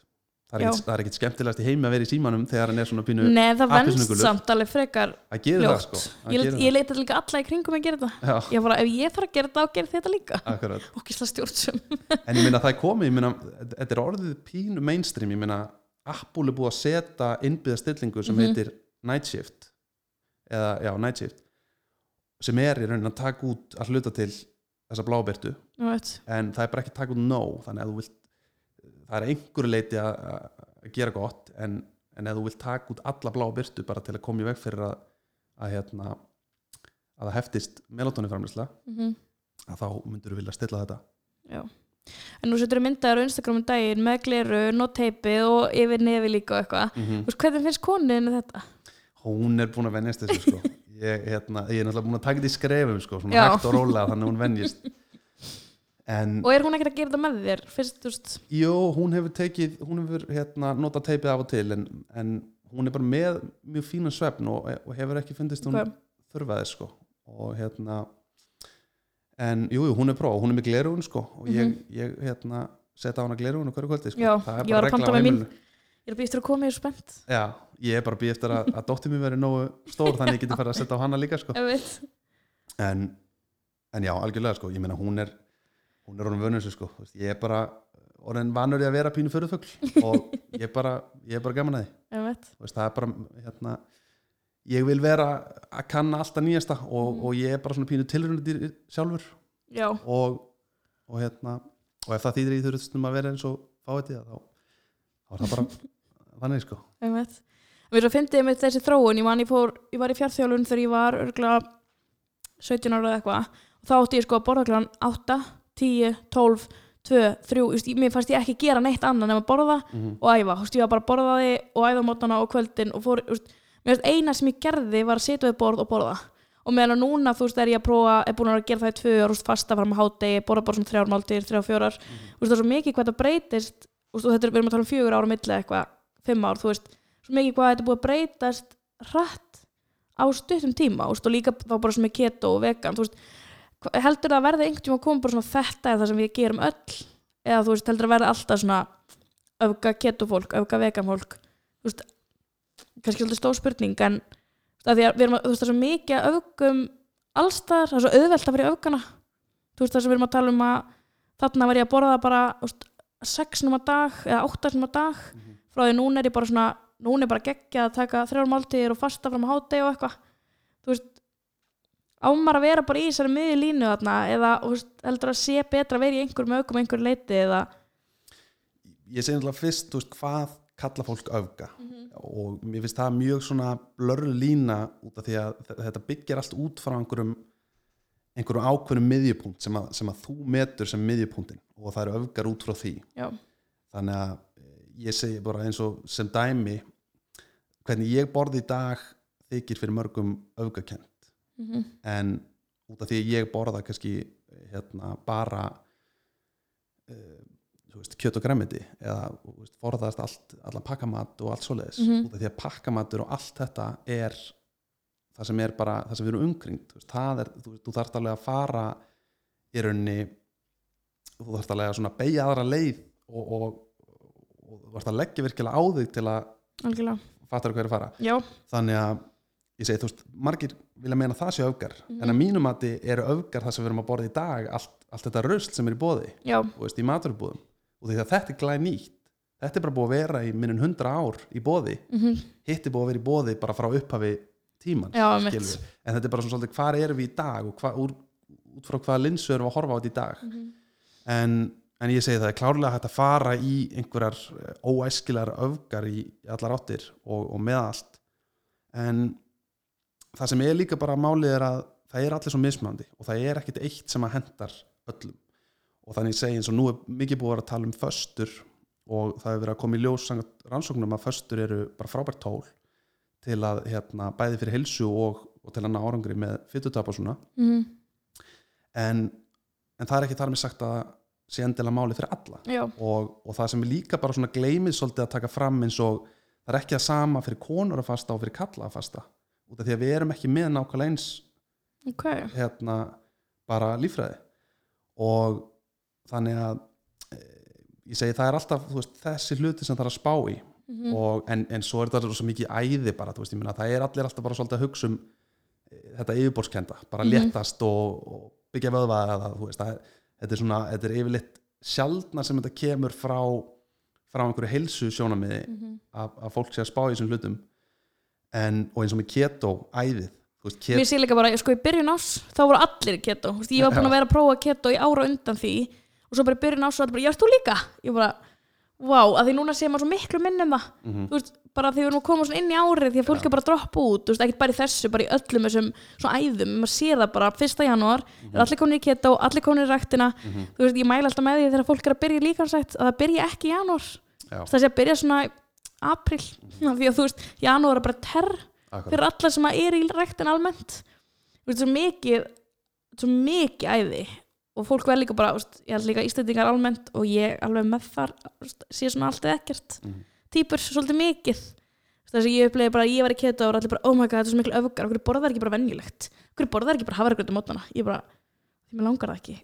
Speaker 2: það er það er ekkit skemmtilegast í heimi að vera í símanum þegar hann er svona pínu
Speaker 1: Nei, það
Speaker 2: appelsínugulur.
Speaker 1: samt alveg frekar
Speaker 2: að gera það
Speaker 1: fljótt.
Speaker 2: sko að
Speaker 1: Ég,
Speaker 2: gera
Speaker 1: ég leita líka alla í kringum að gera það.
Speaker 2: það.
Speaker 1: Ég bara, ef ég þarf að gera það, þá gerir þetta líka.
Speaker 2: akkurat
Speaker 1: Okkislega stjórnsum. [laughs]
Speaker 2: en ég meina það er komið, ég meina þetta er orðið pínu mainstream, ég meina Apple er búið að setja innbyggða stillingu sem
Speaker 1: Mhm.
Speaker 2: heitir Night Shift eða, já, Night Shift sem er í raunin að taka út að hluta til þessa blábyrtu en það er bara ekki að taka út nóg þannig að þú vilt það er einhverju leiti að, gera gott en, en ef þú vilt taka út alla blábyrtu bara til að koma í veg fyrir að, að hérna að það heftist melatoninframlisla
Speaker 1: Mhm.
Speaker 2: að þá myndur þú vilja stilla þetta
Speaker 1: Já. En nú setur þú myndaður á Instagram um daginn með gleru, no teipið og yfir nefi líka og eitthvað.
Speaker 2: mm
Speaker 1: veist, hvernig finnst konuðinu þetta?
Speaker 2: hún er búin að venjast þessu sko. Ég, hérna, ég er náttúrulega búin að taka þetta í skrefum sko, svona
Speaker 1: Já.
Speaker 2: hægt og rólega þannig að hún venjist en
Speaker 1: Og er hún ekkert að gera þetta með þér? Fyrst, þú veist,
Speaker 2: jú, hún hefur tekið hún hefur hérna, notað teipið af og til en, en hún er bara með mjög fínan svefn og, og hefur ekki fundist hún
Speaker 1: hvað?
Speaker 2: þurfaði sko og hérna en jú, jú, hún er próf, hún er með glerugun sko og ég, ég hérna setja á hana glerugun og hverju kvöldi sko.
Speaker 1: Mhm. Já,
Speaker 2: Það er
Speaker 1: ég var
Speaker 2: bara
Speaker 1: að panta með mín.
Speaker 2: heimilinu.
Speaker 1: Ég er býstur að koma ég er spennt.
Speaker 2: Já, ég er bara býð eftir að, að dóttir mér veri nógu stór þannig ég geti farið að setja á hana líka sko. En, en já, algjörlega sko, ég meina hún er hún er orðin vönuð sko, ég er bara orðin vanur í að vera pínu förðufugl og ég er bara, ég er bara gaman að því. Það er bara, hérna ég vil vera að kanna alltaf nýjasta og,
Speaker 1: Mm.
Speaker 2: og ég er bara svona pínu tilrundir sjálfur.
Speaker 1: Já.
Speaker 2: og, og hérna og ef það þýðir í þurftum að vera eins og fáið þá, þá er það bara þannig sko.
Speaker 1: Ég erum að fyndið með þessi þróun, ég, man, ég, fór, ég var í fjárþjálun þegar ég var örgulega 17 ára eða eitthvað. Og þá átti ég sko að borða kláðan 8, 10, 12, 2, 3, just, ég, mér fannst ég ekki gera neitt annað nema að borða
Speaker 2: mm
Speaker 1: og æfa, veist, ég var bara að borða því og æfa á mótana og kvöldin og fór, þú veist, mér finnst eina sem ég gerði var að setja við borð og borða. Og meðan að núna, þú veist, er ég prófa, er búin að gera það í tvö veist, fasta fram að hátegi, borða bara svona þrjár máltíðir, þrjár fjórar, þú veist, það er svo mikið hvað það breytist, og þetta er, við erum að tala um fjögur ára milli eitthvað, fimm ár, þú veist, svo mikið hvað þetta búið að breytast hratt á stuttum tíma, veist, og líka þá bara sem er keto og vegan, veist, heldur það að verði einhvern tíma að koma bara svona þetta er það sem við gerum öll, eða þú veist, heldur að verði alltaf svona öfga keto fólk, öfga vegan fólk, þú veist, kannski svolítið stór spurning, en að að að, það er svo mikið af öfgum allstaðar, það er svo auðvelt að vera í öfgana, þú veist, það sem við erum að tala um að þarna var ég að borða bara, þú veist, sex num að dag eða átta num að dag. Frá því núna er ég bara svona núna er bara geggja að taka þrjár máltíðir og fasta fram á hátegi og eitthvað. Þú veist ámar að vera bara í þessari miðju línu þarna eða veist, heldur að sé betra að vera í einhverjum aukum einhverju leiti eða?
Speaker 2: Ég segi náttúrulega fyrst, þú veist, hvað kalla fólk öfga? Og mér finnst það mjög svona blörru lína út af því að þe- þetta byggir allt út frá einhverjum einhverjum ákveðnum miðjupunkt sem að, sem að þú metur sem miðjupunktin og það eru öfgar út frá því.
Speaker 1: Já,
Speaker 2: þannig að eh, ég segi bara eins og sem dæmi hvernig ég borði í dag þykir fyrir mörgum öfgakent
Speaker 1: mm
Speaker 2: en út af því að ég borða kannski hérna bara uh, veist, kjöt og græmiti eða veist, forðast allt, allan pakkamat og allt svoleiðis.
Speaker 1: Mhm.
Speaker 2: út af því að pakkamatur og allt þetta er það sem er bara, það sem við erum veist, það er, þú, þú þarft alveg að fara í rauninni þú þarft alveg að svona beigja aðra leið og, og, og þú þarft að leggja virkilega á þig til að fattar hverju fara.
Speaker 1: Já,
Speaker 2: þannig að ég segi, þú veist, margir vilja meina það sé öfgar
Speaker 1: Mhm.
Speaker 2: en að mínum mati eru öfgar það sem við erum að borða í dag allt, allt þetta rusl sem er í bóði þú veist, í maturubúðum og því að þetta er glæð nýtt þetta er bara búið að vera í minnum hundra ár í bóði,
Speaker 1: mm
Speaker 2: hitt er búið að vera í bóði bara frá upphafi tímans
Speaker 1: já,
Speaker 2: en þetta er bara svona svolítið hvar erum við í dag og hva, úr, út frá hvaða linsu erum við að horfa á þetta í dag?
Speaker 1: Mhm.
Speaker 2: en, en ég segi það er klárlega hægt að fara í einhverjar eh, óæskilar öfgar í, allar áttir og, og með allt. En það sem er líka bara málið er að það er allir svo mismandi og það er ekkit eitt sem að hendar öllum. Og þannig segi eins og nú er mikið búið að tala um föstur og það hefur verið að koma í ljós rannsóknum að föstur eru bara frábært tól til að hérna, bæði fyrir hilsu og, og til að ná árangri með fytutap og svona.
Speaker 1: Mhm.
Speaker 2: en, en það er ekki þar með sagt að sé endilega máli fyrir alla. Og, og það sem er líka bara svona gleymið svolítið að taka fram eins og það er ekki að sama fyrir konur að fasta og fyrir kalla að fasta. Út af því að við erum ekki með nákvæmlega eins
Speaker 1: ok.
Speaker 2: hérna bara líffræði. Og þannig að e, ég segi það er alltaf veist, þessi hluti sem það er að spá í
Speaker 1: Mhm.
Speaker 2: og, en, en svo er þetta svo mikið æði bara, veist, meina, það er allir alltaf bara svolítið að hugsa um e, þetta yfirborskenda bara
Speaker 1: Mhm.
Speaker 2: léttast og, og byggja vöðva eða þú veist, það, er- þetta er svona þetta er yfirleitt sjaldna sem þetta kemur frá frá einhverju heilsu sjónamiði
Speaker 1: Mhm.
Speaker 2: að, að fólk sé að spá í þessum hlutum en, og eins og með keto æðið, veist,
Speaker 1: Mér
Speaker 2: keto
Speaker 1: sé líka bara, sko í byrjun ás þá voru allir keto, veist, ég var búin að vera að prófa keto í ára undan því og svo bara í byrjun ás og allir bara, já, þú líka? Ég bara, vá, að því núna sé maður svo miklu minn um það
Speaker 2: Mhm.
Speaker 1: þú veist, bara því við erum að koma inn í árið því að fólk er bara að droppa út, þú veist, ekkert bara í þessu bara í öllum þessum svona æðum maður sér það bara 1. janúar,
Speaker 2: Mhm.
Speaker 1: er allir komin í keto allir komin í ræktina, þú veist, ég mæla alltaf með því þegar fólk er að byrja líkansætt að það byrja ekki í janúar,
Speaker 2: Já.
Speaker 1: það sé að byrja svona april, því að þú veist janúar er bara terr fyrir alla sem er í ræktin almennt svo mikið svo mikið æði og fólk verður líka bara, veist, ég held líka ístætingar almennt og ég alveg með þar sé svona allt eða ekkert.
Speaker 2: Mhm.
Speaker 1: týpur svolítið mikið. Þess að ég uppleiði bara ég var í keto og allir bara, oh my god, þetta er svo miklu öfgar okkur borðar ekki bara venjulegt? Okkur borðar ekki bara hafragröndum mótnana? Ég bara, því mér langar það ekki.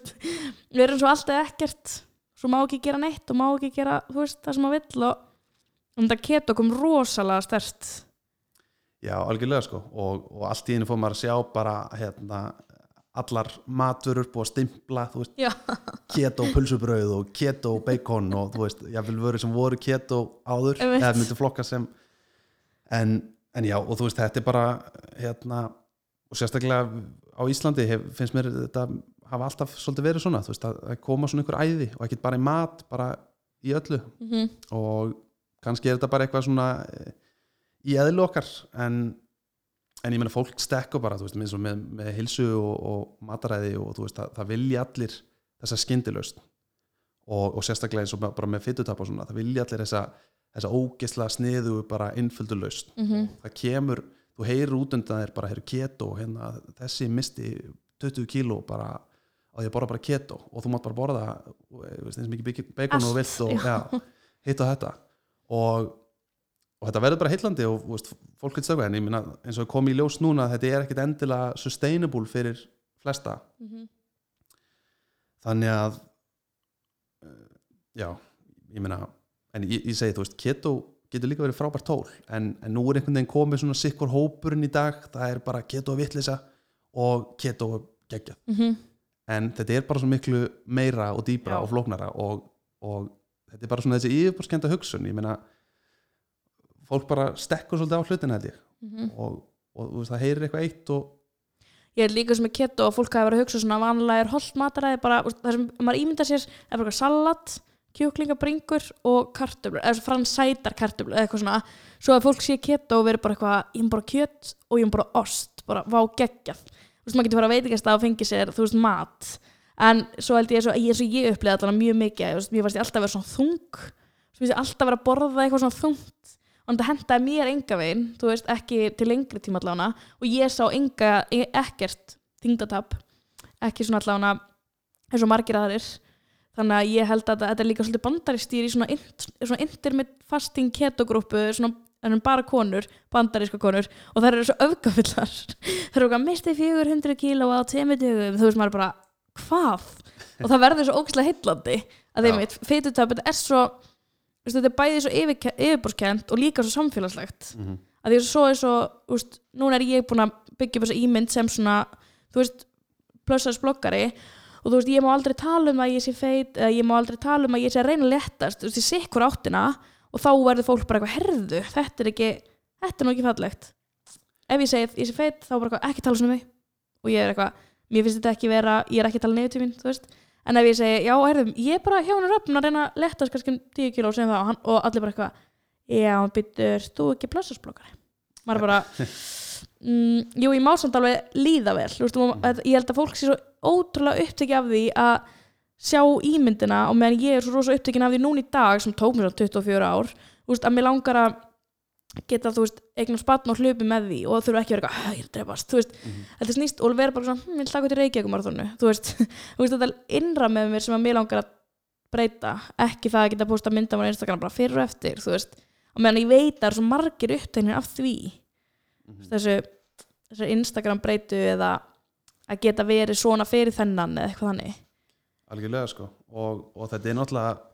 Speaker 1: [laughs] Við erum svo allt eða ekkert svo má ekki gera neitt og má ekki gera veist, það sem maður vill og um þetta keto kom rosalega stert
Speaker 2: Já, algjörlega sko og, og allt í henni fór maður að sjá bara hérna, allar maturur búið að stimpla, keto pulsubrauð og keto bacon og þú veist, jáfnvel vöru sem voru keto áður, eða myndu flokka sem en, en já, og þú veist, þetta er bara hérna, og sérstaklega á Íslandi hef, finnst mér þetta hafa alltaf svolítið verið svona, þú veist, að, koma svona einhver æði og ekkert bara í mat, bara í öllu.
Speaker 1: Mm
Speaker 2: og kannski er þetta bara eitthvað svona eh, í eðlu okkar en, en ég meina fólk stekku bara veist, með, með, með hilsu og, og mataræði og veist, það, það vilja allir þessa skyndilaust og, og sérstaklega eins og bara með fytutap og svona, það vilja allir þessa, þessa ógesla sniðu bara innföldu laust
Speaker 1: Mhm.
Speaker 2: það kemur, þú heyrir út undan þér bara, heyrir keto, hérna, þessi misti 20 kíló bara að ég borða bara keto. Og þú mátt bara borða eins mikið bacon og
Speaker 1: Allt,
Speaker 2: vilt og
Speaker 1: já,
Speaker 2: hitt og þetta. Og, og þetta verður bara heillandi og veist, fólk veit stöku en ég minna eins og kom í ljós núna þetta er ekkit endilega sustainable fyrir flesta
Speaker 1: Mhm.
Speaker 2: þannig að uh, já, ég meina en ég, ég segi, þú veist, keto getur líka verið frábært tól, en, en nú er einhvern veginn komið svona sikkur hópurinn í dag það er bara keto vittlisa og keto geggjað,
Speaker 1: Mhm.
Speaker 2: en þetta er bara svo miklu meira og dýbra
Speaker 1: Já.
Speaker 2: og flóknara og, og þetta er bara svona þessi yfirborskenda hugsun, ég meina fólk bara stekkur svolítið á hlutina held ég.
Speaker 1: Mhm.
Speaker 2: og, og þú veist, það heyrir eitthvað eitt og
Speaker 1: ég er líka sem er keto og fólk hafa verið að hugsa svona vanlega er holdt mataræði bara, það sem maður ímynda sér er bara eitthvað salat, kjúklingabringur og kartöflur, eða fransætar kartöflur eða eitthvað svona, svo að fólk sé keto og verið bara eitthvað, ég er bara kjött og ég er bara ost, bara vá geggjað. Þú veist, maður getur fara að veitingast að fengi sér þú veist, mat, en svo held ég ég, svo ég upplega allan mjög mikið, mér fannst ég alltaf að vera svona þung. Svo finnst ég alltaf að vera að borða eitthvað svona þungt og þetta hendaði mér enga veginn þú veist, ekki til lengri tíma allána og ég sá enga, ekkert þingdatap ekki svona allána eins og margir aðrir. Þannig að ég held að þetta er líka svolítið bandaristýr í svona, svona intermittent fasting ketogrúpu svona en bara konur, bandaríska konur. Og þær eru svo öfgafullar. Þær eru okkar mistið 400 kíló á temi dögum, þú veist maður bara, hvað? og það verður svo ógæslega heillandi. Að þeim veit, feitutöp er svo veist, þetta er bæði svo yfir, yfirborskent og líka svo samfélagslegt.
Speaker 2: Mhm.
Speaker 1: að því að svo er svo, þú veist, núna er ég búin að byggja upp þessa ímynd sem svona þú veist, plössars bloggari og þú veist, ég má aldrei tala um að ég sé feit eða ég má aldrei tala um að ég sé að reyna að letast þú veist, ég sé ykkur áttina og þá verður fólk bara eitthvað, herðu, þetta er ekki þetta er nú ekki fallegt. Ef ég segi, ég sé feit, þá bara eitthvað, ekki tala svona um mig. Og ég er eitthvað, mér finnst þetta ekki vera ég er ekki að tala til mín, þú veist en ef ég segi, já, herðu, ég er bara hjá hann röfn að reyna að letast kannski um 10 kíló sem það og, hann, og allir bara eitthvað, já, byttur þú ekki plössarsblokkari maður bara [laughs] mm, jú, ég má samt alveg líða vel veist, mm. ég held að fólk sé svo ótrúlega upptekið af því að sjá ímyndina og meðan ég er svo rosa upptekin af því núna í dag sem tók mér svo 24 ár veist, að mér langar að geta, þú veist, eignan spatn og hlupi með því og þurfa ekki að vera eitthvað, "Hæ, ég er drefast þú veist, þetta snýst og vera bara svona hm, ég vil taka til Reykjavíkumarathonu, þú veist. [laughs] Þú veist, þetta innra með mér sem að mér langar að breyta, ekki það að geta posta mynda á Instagram bara fyrir og eftir, þú veist. Og meðan ég veit að það er svo margir upptegnir af því. Þessu, þessu Instagram breytu eða að geta verið svona fyrir þennan eða eitthvað þannig.
Speaker 2: Algjörlega sko. Og, og þetta er náttúrulega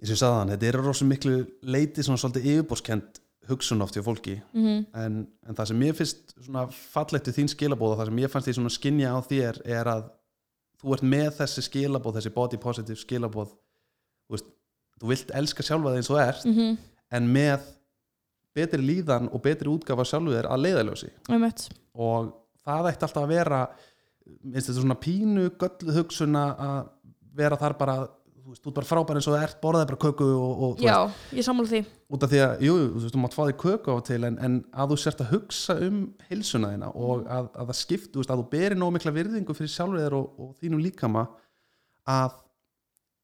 Speaker 2: eins og ég sagði hann, þetta er rosa miklu leiti svona svolítið yfirbórskend hugsun oft hjá fólki
Speaker 1: mm -hmm.
Speaker 2: en, en það sem ég finnst svona fallegt til þín skilabóð og það sem ég fannst því svona skinja á þér er að þú ert með þessi skilabóð, þessi body positive skilabóð þú, veist, þú vilt elska sjálfa þig eins og ert
Speaker 1: mm
Speaker 2: en með betri líðan og betri útgafa sjálfu þér að leiðaljósi
Speaker 1: -hmm.
Speaker 2: og það ætti alltaf að vera minnst þetta svona pínu göllu hugsuna að vera þar bara þú veist, þú ert bara frábær eins og það ert borðaði bara köku og, og
Speaker 1: Já, ég sammála því.
Speaker 2: Út af því að, jú, þú veist, þú mátt fá því köku á og til en, en að þú sért að hugsa um heilsuna þína og að, að það skipt þú veist, að þú beri nóg mikla virðingu fyrir sjálfur og, og þínum líkama að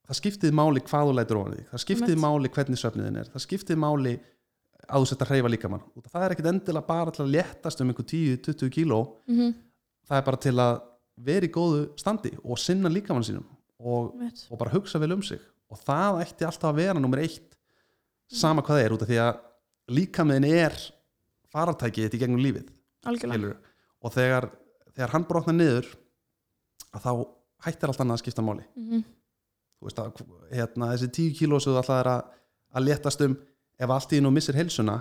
Speaker 2: það skiptið máli hvað þú lætur ofan í þig. Það skiptið máli hvernig svefniðin er. Það skiptið máli að þú sért að hreyfa líkamann. Út af það er ekkit endilega bara til að léttast um einhver 10-20 kíló.
Speaker 1: Mm -hmm.
Speaker 2: það er bara til að vera í góðu standi og sinna líkamann sínum og, og bara hugsa vel um sig og það ætti alltaf að vera nummer eitt sama hvað það er út af því að líkamiðin er farartækið þetta í gegnum lífið
Speaker 1: Algjörlega
Speaker 2: skilurðu. og þegar, þegar hann brotnar niður að þá hættir allt annað að skipta máli
Speaker 1: mm -hmm.
Speaker 2: þú veist að hérna, þessi tíu kíló sem þú alltaf er að, að léttast um ef allt í nú missir heilsuna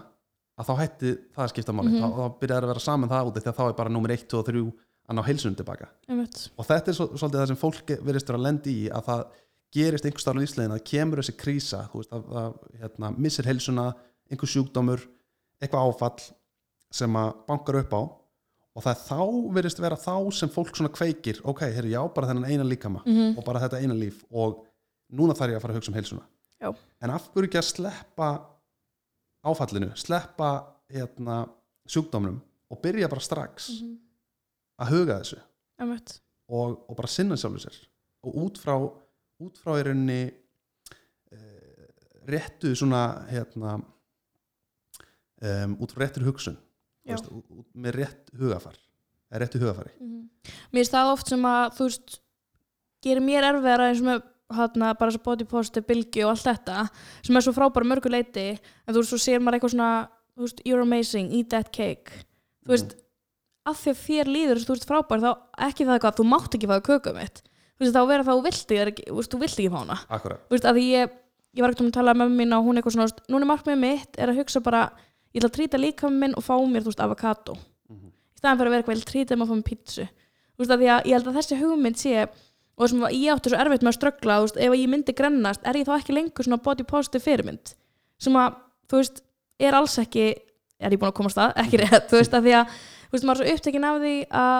Speaker 2: að þá hætti það að skipta máli
Speaker 1: Mhm.
Speaker 2: þá, þá byrjar að vera saman það út af því að þá er bara nummer 1, 2 og 3 að ná heilsunum tilbaka og þetta er svo, svolítið það sem fólk verðist vera að lendi í að það gerist einhver starf á lífslegin að kemur þessi krísa þú veist, að, að hérna, missir heilsuna einhver sjúkdómur, eitthvað áfall sem að bankar upp á og það er þá verðist vera þá sem fólk svona kveikir, ok, herri, já, bara þennan eina líkama
Speaker 1: Mhm.
Speaker 2: og bara þetta eina líf og núna þarf ég að fara að hugsa um heilsuna
Speaker 1: Já.
Speaker 2: en af hverju ekki að sleppa áfallinu, sleppa hérna, sjúkdómnum og byrja bara strax
Speaker 1: Mhm.
Speaker 2: Að huga þessu. Og, og bara sinna sjálfur sér. Og út frá, út frá í rauninni uh, réttu svona hérna um, út frá réttur hugsun. Veist, út, með rétt hugafar eða réttu hugafari.
Speaker 1: Mhm. Mér finnst það oft sem að þú veist gerir mér erfiðara eins og með hana, bara svo body positive bylgi og allt þetta sem er svo frábæra mörgu leiti en þú veist, svo sér maður eitthvað svona veist, you're amazing, eat that cake. Þú veist, af því að þér líður þú veist frábær, þá ekki það eitthvað þú mátt ekki fáið kökum mitt. Þú veist, þá vera það þú vilt ekki, þú veist, þú vilt ekki fá hana. Veist, að ég, ég var ekkert um að tala með mín og hún eitthvað svona, núna er markmið mitt er að hugsa bara, ég ætla að trýta líka minn og fá mér, þú veist, avokado
Speaker 2: Mhm.
Speaker 1: í staðan fyrir að vera eitthvað, ég vil trýta um að fá mér pítsu þú veist, að að ég held að þessi hugmynd sé og sem ég átti svo erfitt með að ströggla ef ég myndi grennast, er ég þá ekki lengur svona body positive fyrirmynd? Sem að, þú veist, er alls ekki er ég búin að komast að, ekki rétt þú veist, að því að, þú veist, maður er svo upptekinn af því að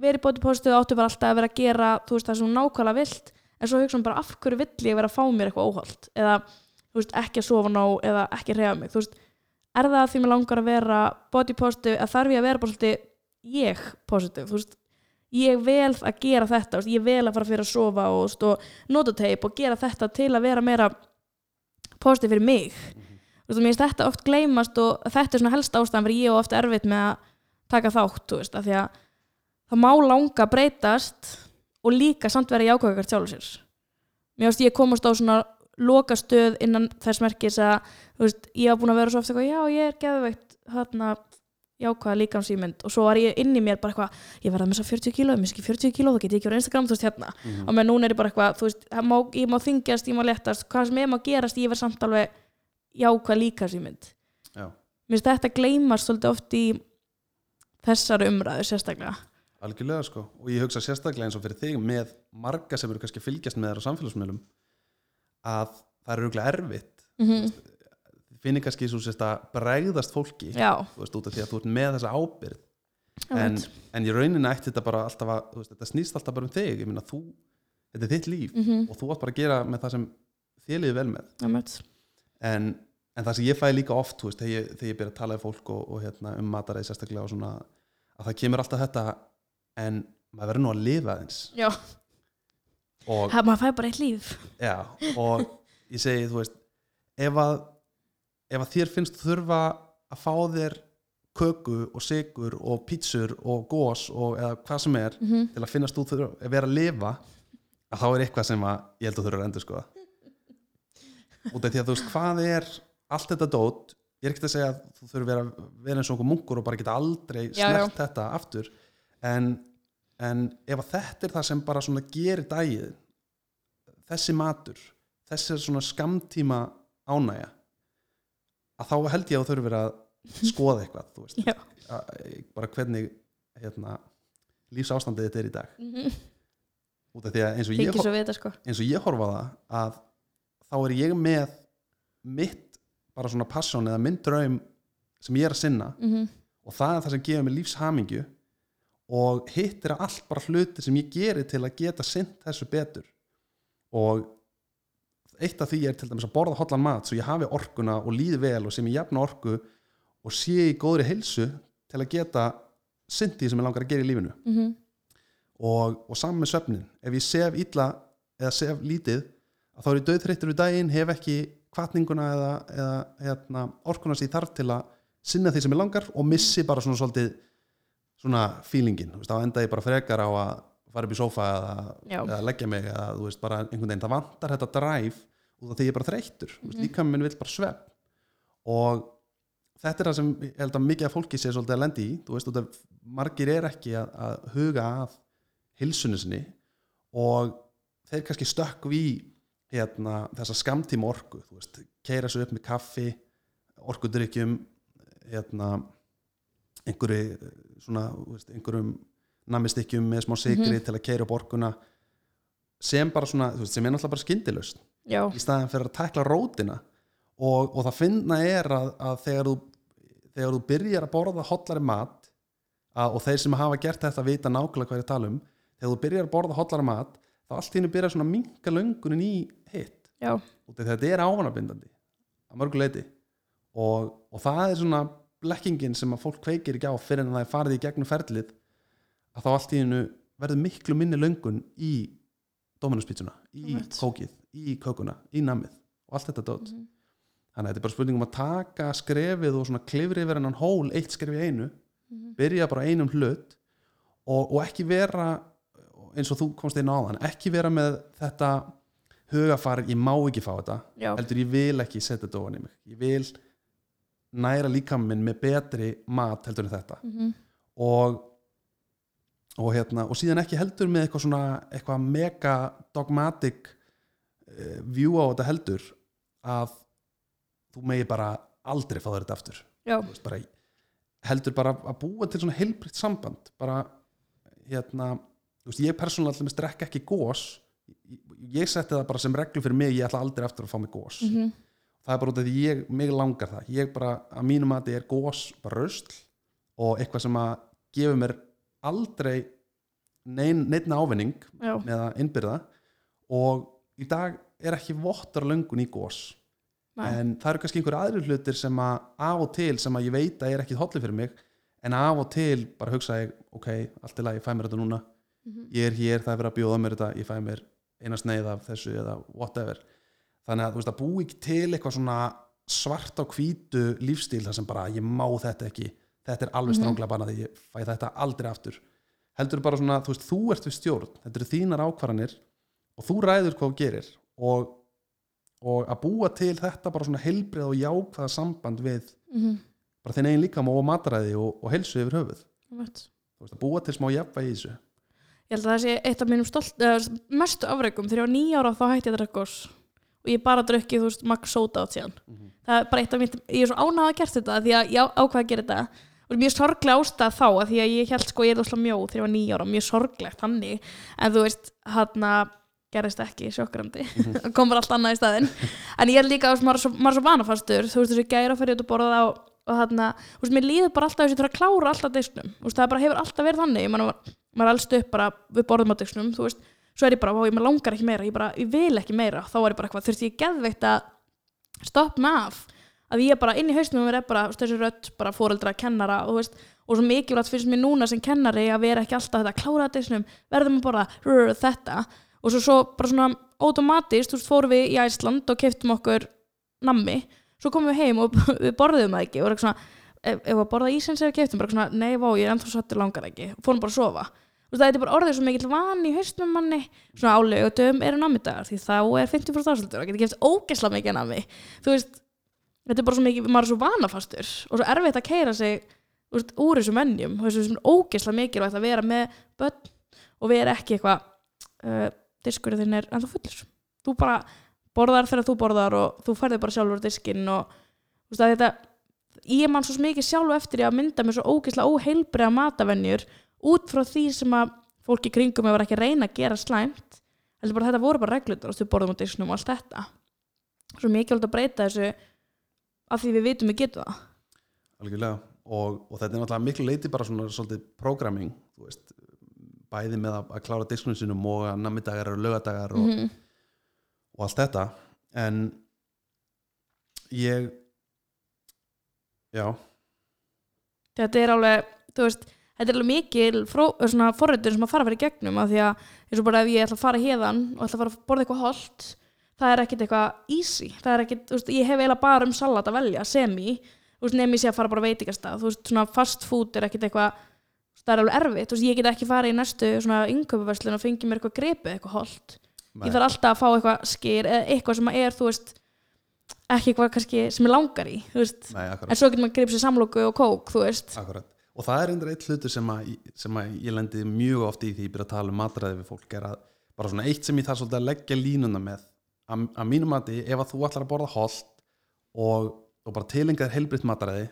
Speaker 1: í body positive áttu bara alltaf að vera að gera, þú veist, það sem nákvæmlega vilt en svo hugsa um bara af hverju vill ég vera að fá mér eitthvað óholt? Eða þú veist, ekki að sofa nóg eða ekki að reyða mig? Þú veist, er það að því mér langar að vera body positive að þarf ég að vera bara svolítið ég positive? Þú veist, ég vel að gera þetta veist, ég vel að fara fyrir að sofa og, og nota teip og gera þetta til að vera meira positive fyrir mig. Þú veist, mér taka þátt, þú veist, af því að það má langa breytast og líka samt vera jákvæðakart sjálfur sér. Mér finnst ég komast á svona lokastöð innan þess merkis að þú veist, ég var búin að vera svo eitthvað, já ég er geðveikt hérna jákvæða líkamsýmynd og svo var ég inn í mér bara eitthvað, ég þess að 40 kíló, ég miski 40 kíló, það get ég ekki á Instagram, þú veist hérna.
Speaker 2: Mhm.
Speaker 1: og með núna er ég bara eitthvað, þú veist, má, ég má þingjast, ég má léttast, hvað sem ég má gerast, ég verð samt alveg jákvæða líkamsýmynd
Speaker 2: Já.
Speaker 1: mér finnst þetta gleymast svolítið oft í þessari umræðu sérstaklega?
Speaker 2: Algjörlega sko. Og ég hugsa sérstaklega eins og fyrir þig með marga sem eru kannski fylgjast með þér á samfélagsmiðlum að það eru auðvitað erfitt.
Speaker 1: Mm -hmm.
Speaker 2: finnir kannski svo sérst að bregðast fólki veist út af því að þú ert með þessa ábyrð en, en í rauninni ætti þetta bara alltaf að veist, þetta snýst alltaf bara um þig. Meina þú, þetta er þitt líf
Speaker 1: Mhm,
Speaker 2: og þú átt bara að gera með það sem þið liði vel með. En, en það sem ég fæði líka oft veist, þegar, ég, þegar ég byrja að tala um fólk og, og hérna, um mataræði sérstaklega og svona að það kemur alltaf þetta en maður verður nú að lifa eins
Speaker 1: já,
Speaker 2: og,
Speaker 1: það maður fæ bara eitt líf.
Speaker 2: Já, og ég segi þú veist ef að, ef að þér finnst þurfa að fá þér köku og sigur og pítsur og gós og eða hvað sem er
Speaker 1: mm
Speaker 2: til að finnast þú þurfa að vera að lifa að þá er eitthvað sem að ég held að þurfa að endur skoða út af því að þú veist hvað er allt þetta dót ég er ekkert að segja að þú þurfa að vera, vera eins og einhver munkur og bara geta aldrei
Speaker 1: Já, já.
Speaker 2: snert þetta aftur. En, en ef að þetta er það sem bara svona gerir dagið þessi matur þessi svona skamtíma ánægja að þá held ég að þú þurfa að [laughs] skoða eitthvað þú veist,
Speaker 1: já,
Speaker 2: að, bara hvernig hérna, lífsástandið þetta er í dag.
Speaker 1: Mm -hmm.
Speaker 2: út af því að eins og ég,
Speaker 1: þykir sko.
Speaker 2: og ég horfa á það að þá er ég með mitt bara svona passion eða minn draum sem ég er að sinna
Speaker 1: mm
Speaker 2: og það er það sem gefur mig lífshamingju og hitt er allt bara hluti sem ég geri til að geta sint þessu betur. Og eitt af því er til dæmis að borða hotlan mat svo ég hafi orkuna og líði vel og sem ég jafna orku og sé í góðri heilsu til að geta sint því sem ég langar að gera í lífinu.
Speaker 1: -hmm.
Speaker 2: og, og saman með svefnin. Ef ég sef illa eða sef lítið að þá er ég döðþreyttur við daginn hef ekki kvatninguna eða, eða hérna, orkuna ég þarf til að sinna því sem ég langar og missi bara svona svolítið svona feelingin, þá enda ég bara frekar á að fara upp í sófa eða, eða leggja mig eða þú veist, bara einhvern veginn, það vantar þetta dræf út af því ég er bara þreyttur, mm -hmm. Líka minn vill bara svepp. Og þetta er það sem ég held að mikið af fólki sé svolítið að lendi í, þú veist, af margir er ekki að, að huga að hilsunni sinni og þeir kannski stökku í hérna, þessa skamtíma orku veist, keira svo upp með kaffi orkudrykkjum hérna, einhverju svona, veist, einhverjum namistykkjum með smá sigri
Speaker 1: Mhm.
Speaker 2: til að keira upp orkuna sem bara svona, veist, sem er náttúrulega bara skyndilust
Speaker 1: já,
Speaker 2: í staðin fyrir að tækla rótina. Og, og það finna er að, að þegar, þú, þegar þú byrjar að borða hollari mat að, og þeir sem hafa gert þetta vita nákvæmlega hvað ég er að tala um þegar þú byrjar að borða hollari mat þá allt hennu byrjar svona að minka löngunin í hitt þetta er ávanabindandi að mörgu leiti og, og það er svona blekkingin sem að fólk kveikir ekki á fyrir en það er farið í gegnum ferlið að þá allt í hennu verður miklu minni löngun í Dominuspítsuna, í
Speaker 1: Einmitt.
Speaker 2: kókið í kökuna, í namið og allt þetta dót
Speaker 1: Mhm.
Speaker 2: þannig að þetta er bara spurning um að taka skrefið og svona klifri yfir hennan hól eitt skref í einu,
Speaker 1: Mhm.
Speaker 2: byrja bara einum hlut og, og ekki vera eins og þú komst inn á þann ekki vera með þetta hugafar, ég má ekki fá þetta.
Speaker 1: Já,
Speaker 2: heldur ég vil ekki setja þetta ofan í mig. Ég vil næra líkaminn með betri mat heldur en þetta.
Speaker 1: Mhm.
Speaker 2: og og hérna, og síðan ekki heldur með eitthvað svona, eitthvað mega dogmatic uh, view á þetta heldur að þú megi bara aldrei fá þetta aftur. Veist, bara, heldur bara að búa til svona heilbritt samband. Bara hérna, þú veist, ég persónulega allir með strekka ekki gós ég, ég setti það bara sem reglu fyrir mig ég ætla aldrei aftur að fá mig gós
Speaker 1: Mhm.
Speaker 2: það er bara út af því ég, mig langar það ég bara, að mínum að þetta er gós bara rausl og eitthvað sem að gefur mér aldrei nein, neinn ávinning
Speaker 1: já,
Speaker 2: með að innbyrða og í dag er ekki vottar löngun í gós
Speaker 1: Nei.
Speaker 2: en það eru kannski einhver aðrir hlutir sem að af og til sem að ég veit að er ekki hotli fyrir mig en af og til bara hugsa ég ok, allt í lagi, ég fæ mér þetta núna
Speaker 1: Mhm.
Speaker 2: ég er hér, það er verið að bjóða mér þetta ég fæ mér eina sneið af þessu eða whatever. Þannig að þú veist að búi ekki til eitthvað svona svart á hvítu lífstíl þar sem bara ég má þetta ekki. Þetta er alveg
Speaker 1: Mhm.
Speaker 2: stránglega bara því ég fæ þetta aldrei aftur. Heldur bara svona, þú veist, þú ert við stjórn. Þetta eru þínar ákvarðanir og þú ræður hvað þú gerir. Og, og að búa til þetta bara svona heilbrið og jákvæða samband við
Speaker 1: mm
Speaker 2: bara þinn eigin líkam og mataræði og, og helsu yfir höfuð.
Speaker 1: -hmm.
Speaker 2: Þú veist, að búa til smá jafnvægi í þessu
Speaker 1: Ég held að það sé eitt af mínum stolt, eða, mestu afreikum þegar ég var nýjára þá hætti ég að drekka gos. Og ég bara drukki, þú veist, max soda át síðan. Það er bara eitt af mitt, ég er svo ánægð að gert þetta því að ég ákvað að gera þetta. Og mjög sorglega ástæð þá að því að ég held sko ég er óslega mjóð þegar ég var nýjára, mjög sorglegt hannig, en þú veist hann gerist ekki sjokkrandi [laughs] komur allt annað í staðinn. En ég er líka, þú veist, maður er svo, vanafastur. Þú veist, þessu gæra fyrir að borða og þarna, þú veist, mér líður bara alltaf þess að ég þarf að klára alltaf disknum, þú veist, það bara hefur alltaf verið þannig, ég maður, maður er allst upp bara við borðum á disknum, þú veist, svo er ég bara, ég langar ekki meira, ég bara, ég vil ekki meira. Þá er ég bara eitthvað, þurfti ég geðveikt að stoppa mig af, að ég bara inn í hausnum mér er bara, þessi rödd, bara fóreldra kennara, og þú veist, og svo mikilvægt finnst mér núna sem kennari að vera ekki alltaf þetta klára á disknum, verðum að borða rrr, þetta, og svo, svo bara svona automatist, þú veist, fórum við í Æsland og keftum okkur nammi. Svo komum við heim og [laughs] við borðum það ekki. Og eitthvað svona, ef, ef að borða ísins eða keftum bara svona, nei, vá, ég er ennþá sattur langar ekki. Og fórum bara að sofa það er bara orðið svo mikill van í haustum manni. Svona álaugutum eru námiðdagar því þá er 50% ásaldur og getur keft ógesla mikið nami þú veist, þetta er bara svo mikið maður er svo vanafastur og svo erfitt að keira sig þú veist, úr þessu mennjum og þessu svona ógesla mikilvægt að vera með börn og vera ekki eitthvað uh, diskurinn þinn er ennþá fullur. Þú bara borðar þegar þú borðar og þú færði bara sjálfur diskinn og þú veist að þetta ég man svo mikið sjálf eftir að mynda mér svo ógeðslega óheilbriða matavennjur út frá því sem að fólki kringum var ekki reyna að gera slæmt heldur bara þetta voru bara reglutur og þú borðum á disknum og allt þetta. Svo mikilvægt að breyta þessu af því við vitum við getum það.
Speaker 2: Algjörlega. Og, og þetta er náttúrulega miklu leiti bara svona svolítið programming veist, bæði með að, að klára diskunum sinum og að nammidagar og lögadagar og,
Speaker 1: Mhm.
Speaker 2: og allt þetta. En ég já,
Speaker 1: þetta er alveg, þú veist þetta er alveg mikil forrættur sem að fara að fara í gegnum af því að eins og bara ef ég ætla að fara hérðan og ætla að fara að borða eitthvað holt það er ekkit eitthvað easy. Það er ekkit, þú veist, ég hef eiginlega bara um salat að velja semi, þú veist, nefnir sé að fara bara á veitingastað, þú veist, svona fast food er ekkit eitthvað, það er alveg erfitt. Þú veist, ég get ekki fara í næstu svona innköpuverslun og fengi mér eitthvað gripið eitthvað holt. Ég þarf alltaf að fá eitthvað skýr eða eitthvað sem er, þú veist ekki eitthvað kannski sem ég langar í
Speaker 2: nei,
Speaker 1: en svo getur maður gripið sér samlóku og kók, þú veist.
Speaker 2: Akkurat og það er eindir eitt hlutur sem að, sem að ég lendi mjög oft í því ég byrja að tala um matræði við fólk er að bara svona eitt sem ég þarf svolítið að leggja línuna með að, að mínum mati ef að þú ætlar að borða holt og, og bara tilenga þér heilbritt matræði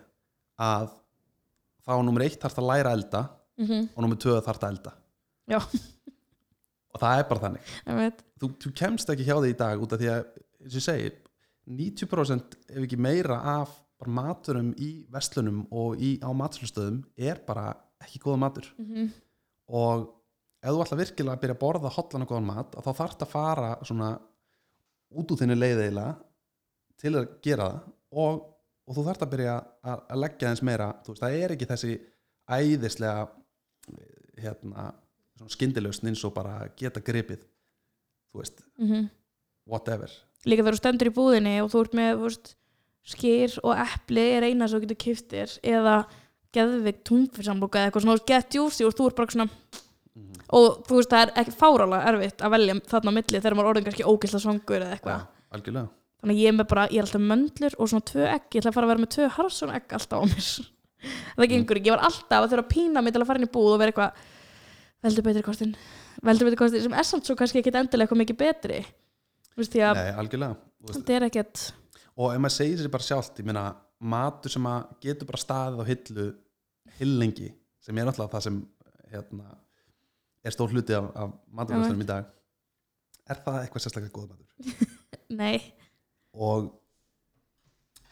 Speaker 2: að þá nummer eitt þarf að læra að elda
Speaker 1: mm
Speaker 2: og nummer tvö þarf að elda.
Speaker 1: Já. [laughs]
Speaker 2: og það er bara þannig. Þú, þú kemst ekki hjá því í dag út af því að eins og ég segi 90% ef ekki meira af bara maturum í vestlunum og í, á matslustöðum er bara ekki góða matur.
Speaker 1: Mm -hmm.
Speaker 2: og ef þú ætla virkilega að byrja að borða hotlan og góðan mat þá þarf að fara svona út úr þinni leiðeila til að gera það og, og þú þarf að byrja að, að leggja eins meira. Þú veist, það er ekki þessi æðislega hérna, skyndilausn eins og bara geta gripið þú veist, whatever.
Speaker 1: Líka þegar þú stendur í búðinni og þú ert með þú veist, skýr og epli er eina sem þú getur kiftir eða geðvig túnfyrsamloka eða eitthvað svona get juicy og þú ert bara svona
Speaker 2: Mhm.
Speaker 1: og þú veist það er ekki fárálega erfitt að velja þarna á milli þegar maður er orðin kannski ógisla svangur eða eitthvað.
Speaker 2: Algjörlega.
Speaker 1: Þannig ég er með bara, ég er alltaf möndlur og svona tvö egg, ég ætla að fara að vera með tvö harsson egg alltaf á mér. [laughs] Það gengur ekki, ég var alltaf að þurfa að pína mig til að fara inn í búð og vera eitthvað veldur betri kostin, veldur betri kostin sem er samt svo kannski ekki endilega eitthvað mikið betri.
Speaker 2: Nei, og ef maður segir sér bara sjálft ég meina, matur sem að getur bara staðið á hillu hillengi sem er náttúrulega það sem hérna, er stór hluti af, af maturvæstunum í dag er það eitthvað sérstaklega góð matur? [laughs]
Speaker 1: Nei,
Speaker 2: og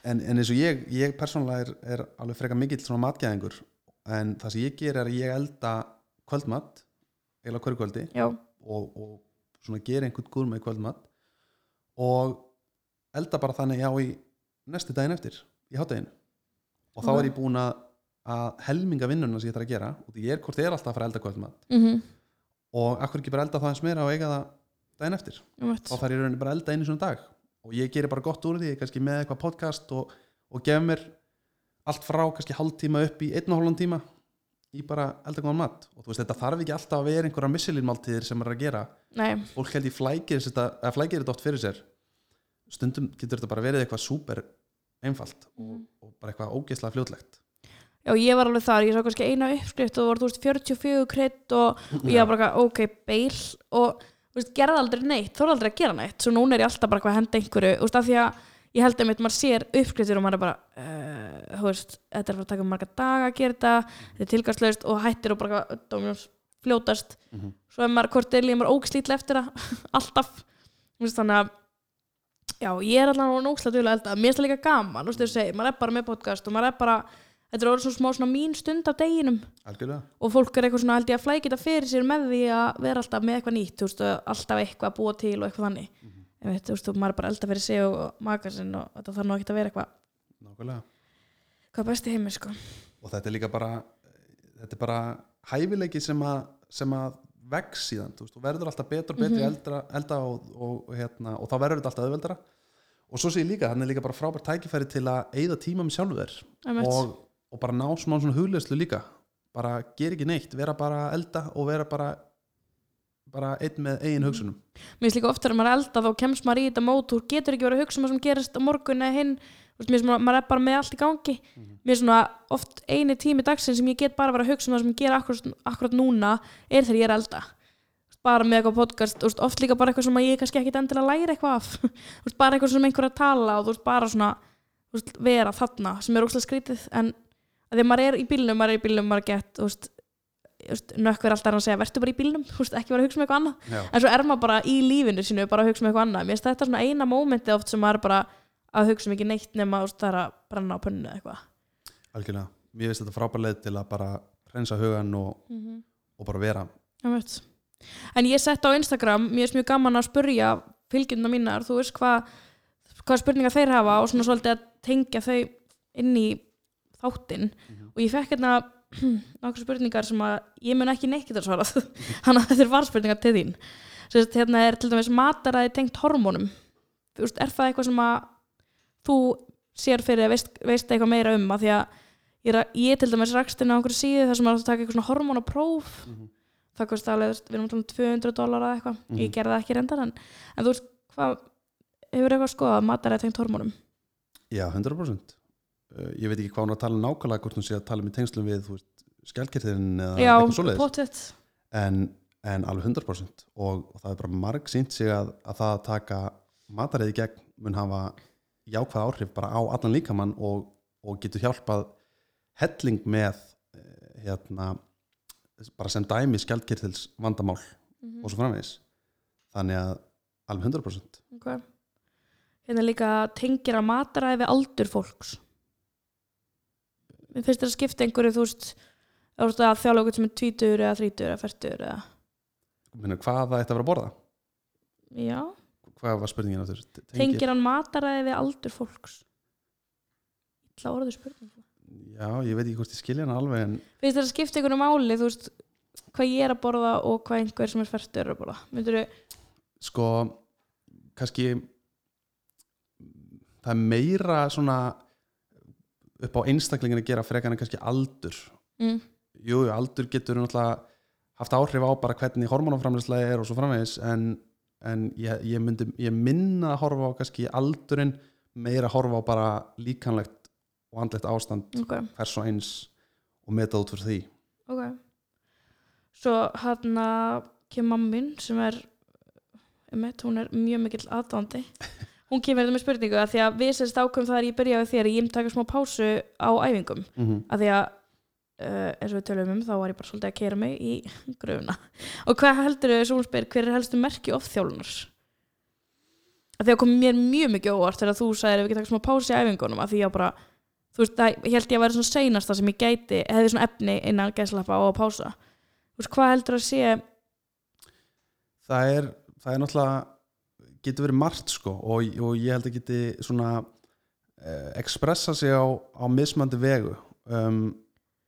Speaker 2: en, en eins og ég, ég persónulega er, er alveg frekar mikill svona matgæðingur en það sem ég ger er að ég elda kvöldmatt eða hverju kvöldi og, og svona gera einhvern góð með kvöldmatt og elda bara þannig já í næstu daginn eftir í hátteginu og þá er ég búin að, að helminga vinnuna sem ég þarf að gera og ég er hvort ég er alltaf að fara að elda kvöldmatt
Speaker 1: mhm,
Speaker 2: og akkur ekki bara elda það eins meira og eiga það daginn eftir?
Speaker 1: Um
Speaker 2: þá þarf ég í rauninni bara að elda einu svona dag. Og ég gerir bara gott úr því, kannski með eitthvað podcast og, og gef mér allt frá kannski hálftíma upp í einn og hálfan tíma í bara eldagóðan mat. Og þú veist þetta þarf ekki alltaf að vera einhverja missilinmáltíðir sem er að gera.
Speaker 1: Nei,
Speaker 2: fólk held ég flækir þetta oft fyrir sér stundum getur þetta bara verið eitthvað súper einfalt og,
Speaker 1: Mhm.
Speaker 2: og bara eitthvað ógeðslega fljótlegt
Speaker 1: já ég var alveg þar ég sá kannski eina uppskrift og það voru þú veist 44 krydd og, og ég var bara ok, beil og þú veist, gerði aldrei neitt, þóra aldrei að gera neitt svo núna er ég alltaf bara eitthvað að henda einhverju þú veist, af því að ég held að mitt maður sér uppskriftir og maður er bara, uh, þú veist þetta er að fara að taka marga daga að gera þetta þetta er tilgangslaust og hættir og bara dómjós, fljótast
Speaker 2: Mhm.
Speaker 1: svo er maður hvort er líka maður ógslítið eftir það [laughs] alltaf Þú veist, þannig að já, ég er ógslítið til að elda. Mér finnst það líka gaman, þú veist þau segir, maður er bara með podcast og maður er bara, þetta er orðið svo smá svona mín stund af deginum.
Speaker 2: Algjörlega.
Speaker 1: Og fólk er eitthvað svona held ég að flækja þetta fyrir sér með því að vera alltaf með eitthvað nýtt þú veist, alltaf eitthvað að búa til og eitthvað þannig. Mm
Speaker 2: Mhm.
Speaker 1: veit, þú veist, maður er bara elda fyrir sig og maka sinn og þetta þarf nú ekki að vera eitthvað
Speaker 2: nákvæmlega.
Speaker 1: hvað er best í heimi sko.
Speaker 2: Og þetta er líka bara þetta er bara hæfileiki sem að, sem að vex síðan veist, þú verður alltaf betur og betri
Speaker 1: Mhm.
Speaker 2: eldra, elda og, og, og, hérna, og þá verður þetta alltaf auðveldara. Og svo sé ég líka, hann er líka bara frábært tækifæri til að eyða tíma með sjálfur þér og, og bara ná smá svona hugleyslu líka. Bara gera ekki neitt, vera bara elda og vera bara bara einn með eigin hugsunum.
Speaker 1: Mér finnst líka oftar að maður elda þá kemst maður í þetta mót þú getur ekki verið að hugsa um það sem gerist á morgun eða hinn Þú veist, mér finnst maður er bara með allt í gangi. Mér er svona oft eini tími dagsinn sem ég get bara verið að hugsa um það sem ég ger akkurat, akkurat núna er þegar ég er að elda. Bara með eitthvað podcast, veist, oft líka bara eitthvað sem að ég kannski ekki endilega læra eitthvað af. [laughs] Bara eitthvað sem einhver er að tala og þú veist, bara svona vera þarna sem er óslega skrítið. En að að maður er í bílnum, maður er í bílnum maður gett, nökkver alltaf er að segja, vertu bara í bílnum, [laughs] ekki vera að hugsa um eitthvað annað.
Speaker 2: Já,
Speaker 1: en svo er maður bara í lífinu sínu bara að hugsa um eitthvað annað, að hugsa um ekki neitt nema veist, það er að brenna á pönnu eða eitthvað.
Speaker 2: Algjörlega. Mér finnst þetta frábær leið til að bara hreinsa hugan og, og bara vera.
Speaker 1: En ég sett á Instagram, mér er mjög gaman að spurja fylgjundna mínar, þú veist hvað hvað spurningar þeir hafa og svona svolítið að tengja þau inn í þáttinn. Og ég fekk hérna [clears throat] nokkuð spurningar sem að ég mun ekki neitt geta svarað. [laughs] Þannig að þetta er varspurningar til þín. Sérst, hérna er til dæmis mataræði tengt hormónum. Þú veist, er það eitthvað sem að þú sér fyrir að veist, veist eitthvað meira um að því að ég, er að, ég til dæmis rakst inn á einhverju síðu þar sem er að taka eitthvað svona hormónapróf. Það kosti alveg, við erum að um 200 dólar eða eitthvað,
Speaker 2: Mhm.
Speaker 1: ég gerði það ekki reyndar en, en þú veist, hvað hefur eitthvað skoðað mataræði tengt hormónum?
Speaker 2: Já, 100% uh, Ég veit ekki hvað hún er að tala nákvæmlega hvort hún sé að tala um í tengslum við þú veist, skjálkirðin eða
Speaker 1: Já,
Speaker 2: en, en alveg 100% og, og það er bara marg sínt sig að, að það að taka mataræði gegn mun hafa jákvæð áhrif bara á allan líkamann og, og getur hjálpað helling með eh, hérna bara sem dæmi skjaldkirtils vandamál
Speaker 1: Mhm.
Speaker 2: og svo framvegis. Þannig að alveg 100%
Speaker 1: okay. hérna líka tengir að mataræði við aldur fólks. Mér finnst þetta að skipta einhverju þú veist, okkur sem er tvítur eða þrítur eða færtur eða
Speaker 2: Minna, hvað það ætti að vera að borða?
Speaker 1: Já,
Speaker 2: hvað var spurningin áttur
Speaker 1: tengir? Hann mataræði við aldur fólks? Illa orðu spurning.
Speaker 2: Já, ég veit ekki hvort ég skilja hana alveg en
Speaker 1: finnst þetta að skipta einhverju máli þú veist, hvað ég er að borða og hvað einhver sem er færtur er að borða? Myndur
Speaker 2: sko kannski það er meira svona upp á einstaklingin að gera frekar en kannski aldur.
Speaker 1: Mm,
Speaker 2: jú, aldur getur náttúrulega haft áhrif á bara hvernig hormonaframleyslega er og svo framvegis en, en ég, ég myndi ég minna að horfa á kannski aldurinn meira að horfa á bara líkanlegt og andlegt ástand
Speaker 1: ok,
Speaker 2: hvers og eins og meta út fyrir því.
Speaker 1: Ok. Svo hann kemur mammin sem er einmitt, hún er mjög mikill aðdándi [laughs] hún kemur þetta með spurningu að því að við sérst ákveðum það er ég byrjaði þér ég myndi taka smá pásu á æfingum.
Speaker 2: Mm -hmm.
Speaker 1: að því að uh, eins og við tölum um þá var ég bara svolítið að keira mig í [laughs] gröfuna og hvað heldur þau, svo hún spyr hver er helstu merki ofþjálfunar? Að því að komið mér mjög mikið óvart þegar þú sagðir að við getum taka smá pásu í æfingunum að því að bara, þú veist, það ég held ég að vera svona seinasta sem ég gæti, hefði svona efni innan gæslappa á að pása. Þú veist, hvað heldur að sé?
Speaker 2: Það er, það er náttúrulega getur verið margt sko og, og ég held að geti svona eh, expressa sig á, á mismandi vegu. Um,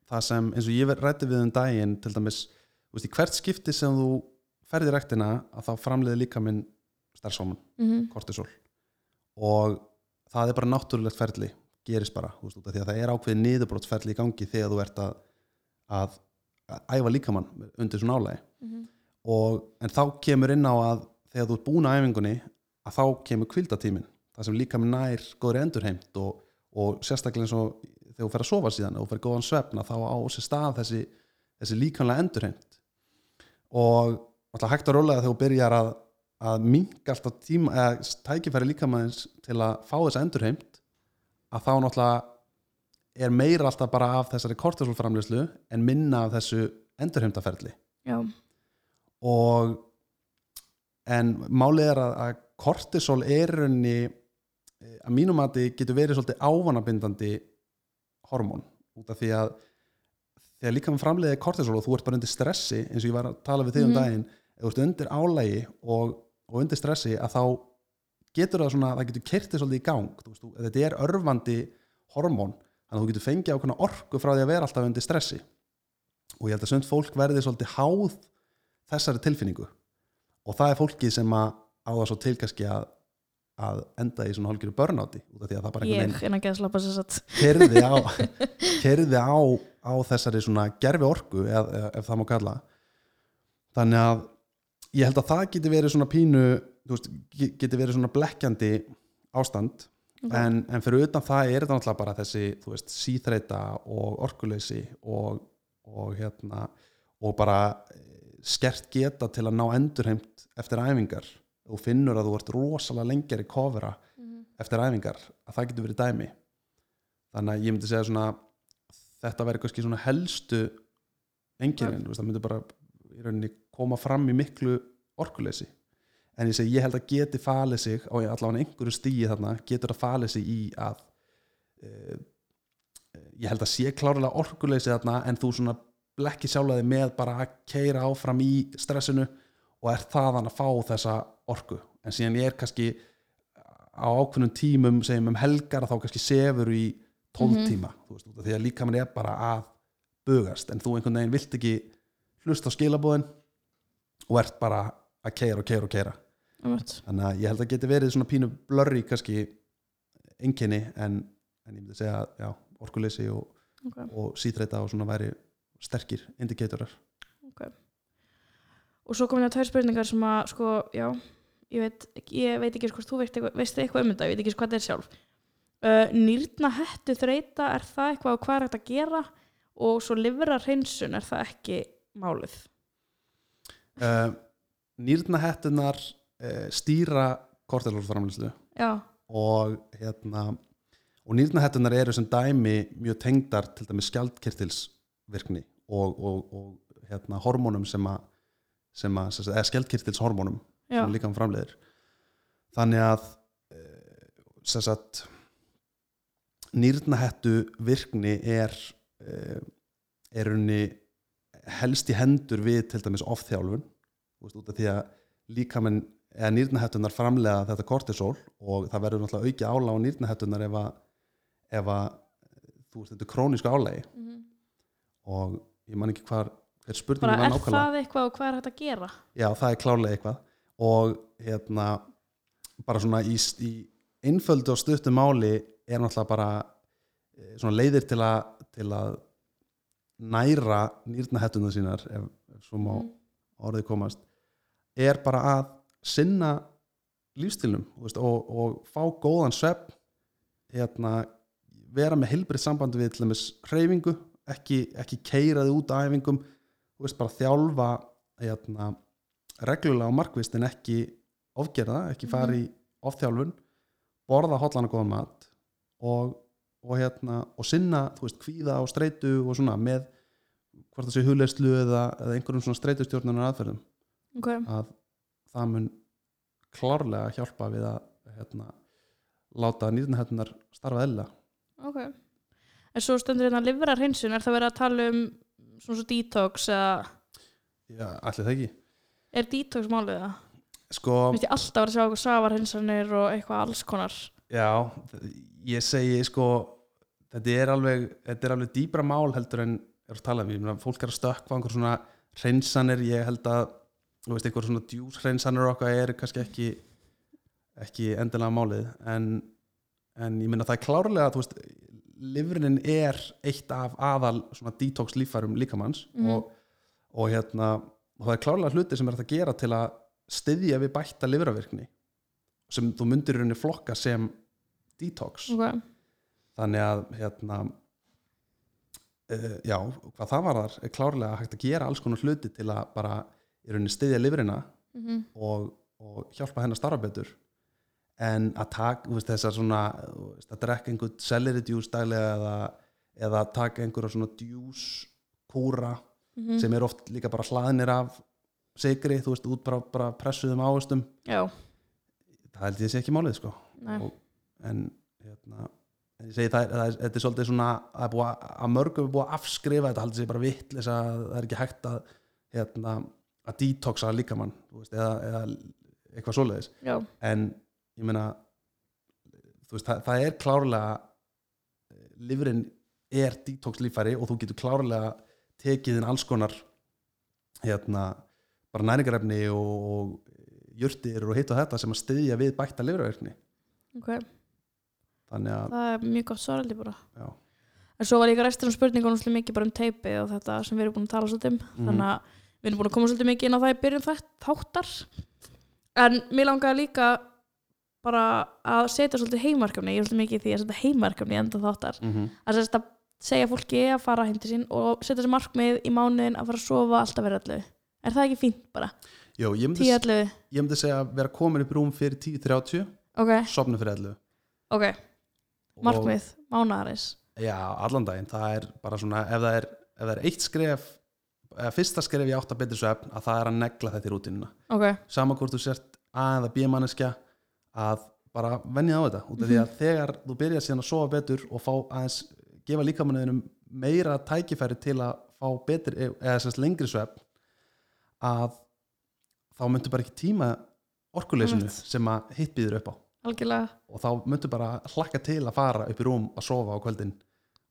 Speaker 2: það sem eins og ég rætti við um daginn til dæmis, þú veist, hvert skipti sem þú ferði ræktina að þá framleiði líka minn starfsóman
Speaker 1: mm -hmm.
Speaker 2: kortisol og það er bara náttúrulegt ferli gerist bara, þú veist, því að það er ákveðið niðurbrótsferli í gangi þegar þú ert að, að að æfa líkamann undir svona álægi
Speaker 1: Mhm.
Speaker 2: og, en þá kemur inn á að þegar þú ert búin að æfingunni að þá kemur kvildatímin það sem líka með nær góðri endurheimt og, og sérstaklega eins og þegar þú fer að sofa síðan og þú fer góðan svefna þá á sér stað þessi, þessi líkanlega endurheimt. Og alltaf hægt að rólega þegar þú byrjar að, að minka alltaf tíma eða tækifæri líkamæðins til að fá þessa endurheimt að þá náttúrulega er meira alltaf bara af þessari kortisolframleyslu en minna af þessu endurheimtaferli.
Speaker 1: Já,
Speaker 2: og en málið er að, að kortisol er í rauninni eh, að mínum að þið getur verið svolítið ávanabindandi hormón út af því að þegar líka með framleiði kortisol og þú ert bara undir stressi eins og ég var að tala við þig um
Speaker 1: Mhm.
Speaker 2: daginn ef þú ert undir álægi og, og undir stressi að þá getur það svona, það getur kertið svolítið í gang þú þú, þetta er örfandi hormón þannig að þú getur fengið ákveðna orku frá því að vera alltaf undir stressi og ég held að sönd fólk verði svolítið háð þessari tilfinningu og það er fólki sem að á það svo til kannski að, að enda í svona hálfgjöru börnáti út af því að það bara
Speaker 1: ég
Speaker 2: einhvern
Speaker 1: innan geðslapa sér satt
Speaker 2: kerði á, [laughs] á, á þessari svona gerfi orku ef, ef, það má kalla. Þannig að ég held að það geti verið svona pínu veist, ge- geti verið svona blekkjandi ástand.
Speaker 1: Ok.
Speaker 2: en, en fyrir utan það er þetta náttúrulega bara þessi veist, síþreita og orkuleysi og, og hérna og bara eh, skert geta til að ná endurheimt eftir æfingar og finnur að þú ert rosalega lengjar í kofera
Speaker 1: Mhm.
Speaker 2: eftir æfingar að það getur verið dæmi þannig að ég myndi segja svona þetta verður kannski svona helstu enginin, það myndi bara í rauninni koma fram í miklu orkuleysi en ég segi ég held að geti falið sig á allavega einhverju stíi þarna getur að falið sig í að uh, ég held að sé klárlega orkuleysi þarna en þú svona blekki sjálfaði með bara að keira áfram í stressinu og er þaðan að fá þessa orku en síðan ég er kannski á ákveðnum tímum segjum um helgar þá kannski sefur í 12
Speaker 1: Mhm.
Speaker 2: tíma þú veist, út af því að líka mann er bara að bugast en þú einhvern veginn vilt ekki hlusta á skilabóðin og ert bara að keira og keira og keira
Speaker 1: Einmitt.
Speaker 2: þannig að ég held að geti verið svona pínu blurry kannski enginni en, en ég myndi segja að orkuleysi og,
Speaker 1: Ok.
Speaker 2: og síþreita og svona væri sterkir indikatorar
Speaker 1: og svo komin það tvær spurningar sem að sko, já, ég veit, ég veit ekki hvort þú veist eitthvað, veist eitthvað um þetta, ég veit ekki hvað þetta er sjálf. Uh, nýrna hættu þreita er það eitthvað og hvað er hægt að gera? Og svo livra hreinsun er það ekki málið?
Speaker 2: Uh, nýrnahettunar uh, stýra kortelórframlýslu
Speaker 1: já,
Speaker 2: og hérna og nýrnahettunar eru sem dæmi mjög tengdar til dæmis skjaldkirtilsvirkni og, og, og hérna hormónum sem að að, skjaldkirtilshormónum sem líka framleiðir. Þannig að eh, sem sagt nýrnahettu virkni er eh, er unni helst í hendur við til dæmis ofþjálfun út af því að líkamenn eða nýrnahettunar framlega þetta kortisol og það verður náttúrulega auki ála á nýrnahettunar ef að, ef að þú veist, þetta er krónísku álagi.
Speaker 1: Mhm.
Speaker 2: og ég man ekki hvar hver spurningi
Speaker 1: bara
Speaker 2: var
Speaker 1: er
Speaker 2: nákvæmlega.
Speaker 1: það eitthvað og hvað er hægt að gera?
Speaker 2: Já, það er klárlega eitthvað og hérna bara svona í, í einföldu og stuttu máli er náttúrulega bara eh, svona leiðir til að, til að næra nýrnahettuna sínar ef, ef svo má
Speaker 1: Mhm.
Speaker 2: orðið komast er bara að sinna lífstilnum og, og fá góðan svepp hérna, vera með heilbrið sambandi við til dæmis hreyfingu ekki, ekki keiraði út af æfingum veist bara þjálfa hérna, reglulega á markvist en ekki ofgerða, ekki fara í ofþjálfun, borða hotlan og góðan mat og, og, hérna, og sinna þú veist, kvíða og streitu og svona með hvort það sé hugleyslu eða, eða einhverjum svona streitustjórnunar aðferðum.
Speaker 1: Ok,
Speaker 2: að það mun klárlega hjálpa við að hérna, láta nýrnahettunar starfa eðla
Speaker 1: ok. En svo stendur hérna livra hreinsun er það verið að tala um svona svo detox eða
Speaker 2: Já, allir það ekki
Speaker 1: er detox málið það?
Speaker 2: Sko,
Speaker 1: Vist ég alltaf að sjá eitthvað safarhinsanir og eitthvað alls konar
Speaker 2: já, ég segi sko, þetta er alveg þetta er alveg dýbra mál heldur en er að tala um, ég meina, fólk er að stökkva einhver svona hreinsanir, ég held að þú veist, einhver svona djús hreinsanir okkar er kannski ekki ekki endilega málið en, en ég meina það er klárlega þú veist, livrinin er eitt af aðal svona detox líffærum líkamanns
Speaker 1: Mhm.
Speaker 2: og, og hérna og það er klárlega hluti sem er að gera til að styðja við bætta lifravirkni sem þú myndir í rauninni flokka sem detox.
Speaker 1: Ok,
Speaker 2: þannig að hérna uh, já, hvað það var þar er klárlega hægt að gera alls konar hluti til að bara í rauninni styðja lifrina
Speaker 1: mm
Speaker 2: og, og hjálpa henn að starfa betur. En að taka veist, þessar svona veist, að drekka einhvern celery juice daglega eða, eða taka einhverja svona juice kúra
Speaker 1: Mhm.
Speaker 2: sem er oft líka bara hlaðnir af sigri, þú veist, út bara, bara pressuðum
Speaker 1: já,
Speaker 2: það held ég sé ekki málið sko. Og, en hérna ég segi það, er- það er, svolítið svona að, að, að mörgum er búið að afskrifa þetta haldið sér bara vittlis að það er ekki hægt að hérna, að detoxa líkamann þú veist, eða, eða eitthvað svoleiðis.
Speaker 1: Já,
Speaker 2: en ég meina þú veist, það, það er klárlega livrin er detox líffæri og þú getur klárlega tekið inn alls konar hérna, bara næringarefni og, og jurtir og hitt og þetta sem að styðja við bætta lifraverkni.
Speaker 1: Ok.
Speaker 2: Þannig að,
Speaker 1: það er mjög gott svaraldi bara.
Speaker 2: Já,
Speaker 1: en svo var líka restur um spurningunum svolítið mikið bara um teipi og þetta sem við erum búin að tala svolítið um.
Speaker 2: Mhm.
Speaker 1: þannig að við erum búin að koma svolítið mikið inn á það í byrjun þætt- þáttar. En mér langaði líka bara að setja svolítið heimarkefni ég er svolítið mikið í því að setja heimarkefni í enda þáttar.
Speaker 2: Mm -hmm.
Speaker 1: að segja fólki að fara heim til sín og setja sér markmið í mánuðin að fara að sofa alltaf verið allu er það ekki fínt bara?
Speaker 2: Jó, ég myndi,
Speaker 1: 10 allu,
Speaker 2: ég myndi segja að vera komin upp rúm fyrir 10.30
Speaker 1: ok,
Speaker 2: sopna fyrir 11
Speaker 1: ok. Markmið, mánaðaris
Speaker 2: Já, allan daginn, það er bara svona ef það er, ef það er eitt skref eða fyrsta skref í átta betur svefn að það er að negla þetta í rútinuna
Speaker 1: ok,
Speaker 2: sama hvort þú sért A eða B manneskja að bara venja á þetta. Út af því að þegar þú byrjar síðan að sofa betur og fá aðeins gefa líkamanniðinum meira tækifæri til að fá betri, eða sérst lengri svefn að þá myndu bara ekki tíma orkuleysinu sem að hitt býður upp á.
Speaker 1: Algjörlega.
Speaker 2: Og þá myndu bara hlakka til að fara upp í rúm að sofa á kvöldin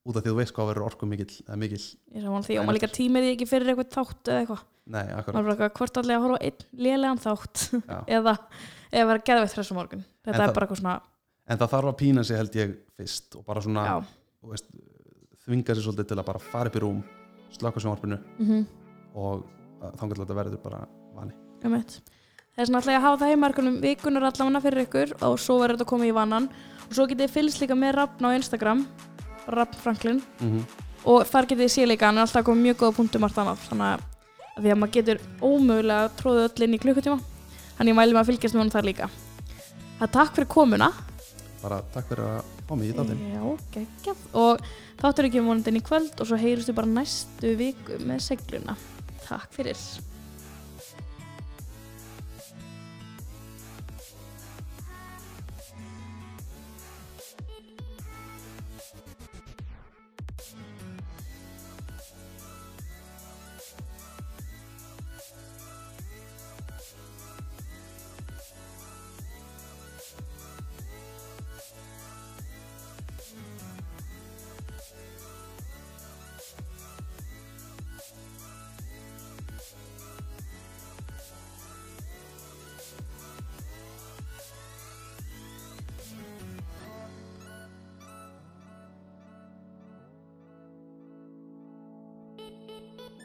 Speaker 2: út af því þú veist hvað verður orku mikill eða mikill,
Speaker 1: ég saman því og maður líka tímið því ekki fyrir eitthvað þátt eða eitthvað.
Speaker 2: Nei, akkurat.
Speaker 1: Er hvort allega að horfa einn lélegan þátt [laughs] eða, eða vera geðveitt þessum morgun þetta
Speaker 2: En
Speaker 1: er
Speaker 2: það-
Speaker 1: bara eitthvað svona
Speaker 2: en það þarf að pína sig held ég fyrst og bara svona
Speaker 1: já,
Speaker 2: veist, þvinga sér svolítið til að bara fara upp í rúm slaka sjónvarpinu
Speaker 1: mhm.
Speaker 2: og þannig að þetta verður bara vani.
Speaker 1: Þess vegna ætla ég að hafa það heimarkunum vikunar allavega fyrir ykkur og svo verður þetta komið í vannan og svo getið þið fylgst líka með Rafn á Instagram bara Rafn Franklin.
Speaker 2: Mm -hmm.
Speaker 1: og þar getið þið sé líka hann er alltaf komið mjög góða punktum margt annað. Þannig að að því að maður getur ómögulega tróðið öll inn í klukkutíma. Þannig ég mæli maður að fylgjast með honum þar líka. Það er takk fyrir komuna
Speaker 2: bara takk fyrir að fá mig í þáttinn.
Speaker 1: Já, geggjað. Og þáttur ekki vonandi inn í kvöld og svo heyrustu bara næstu viku með segluna. Takk fyrir Música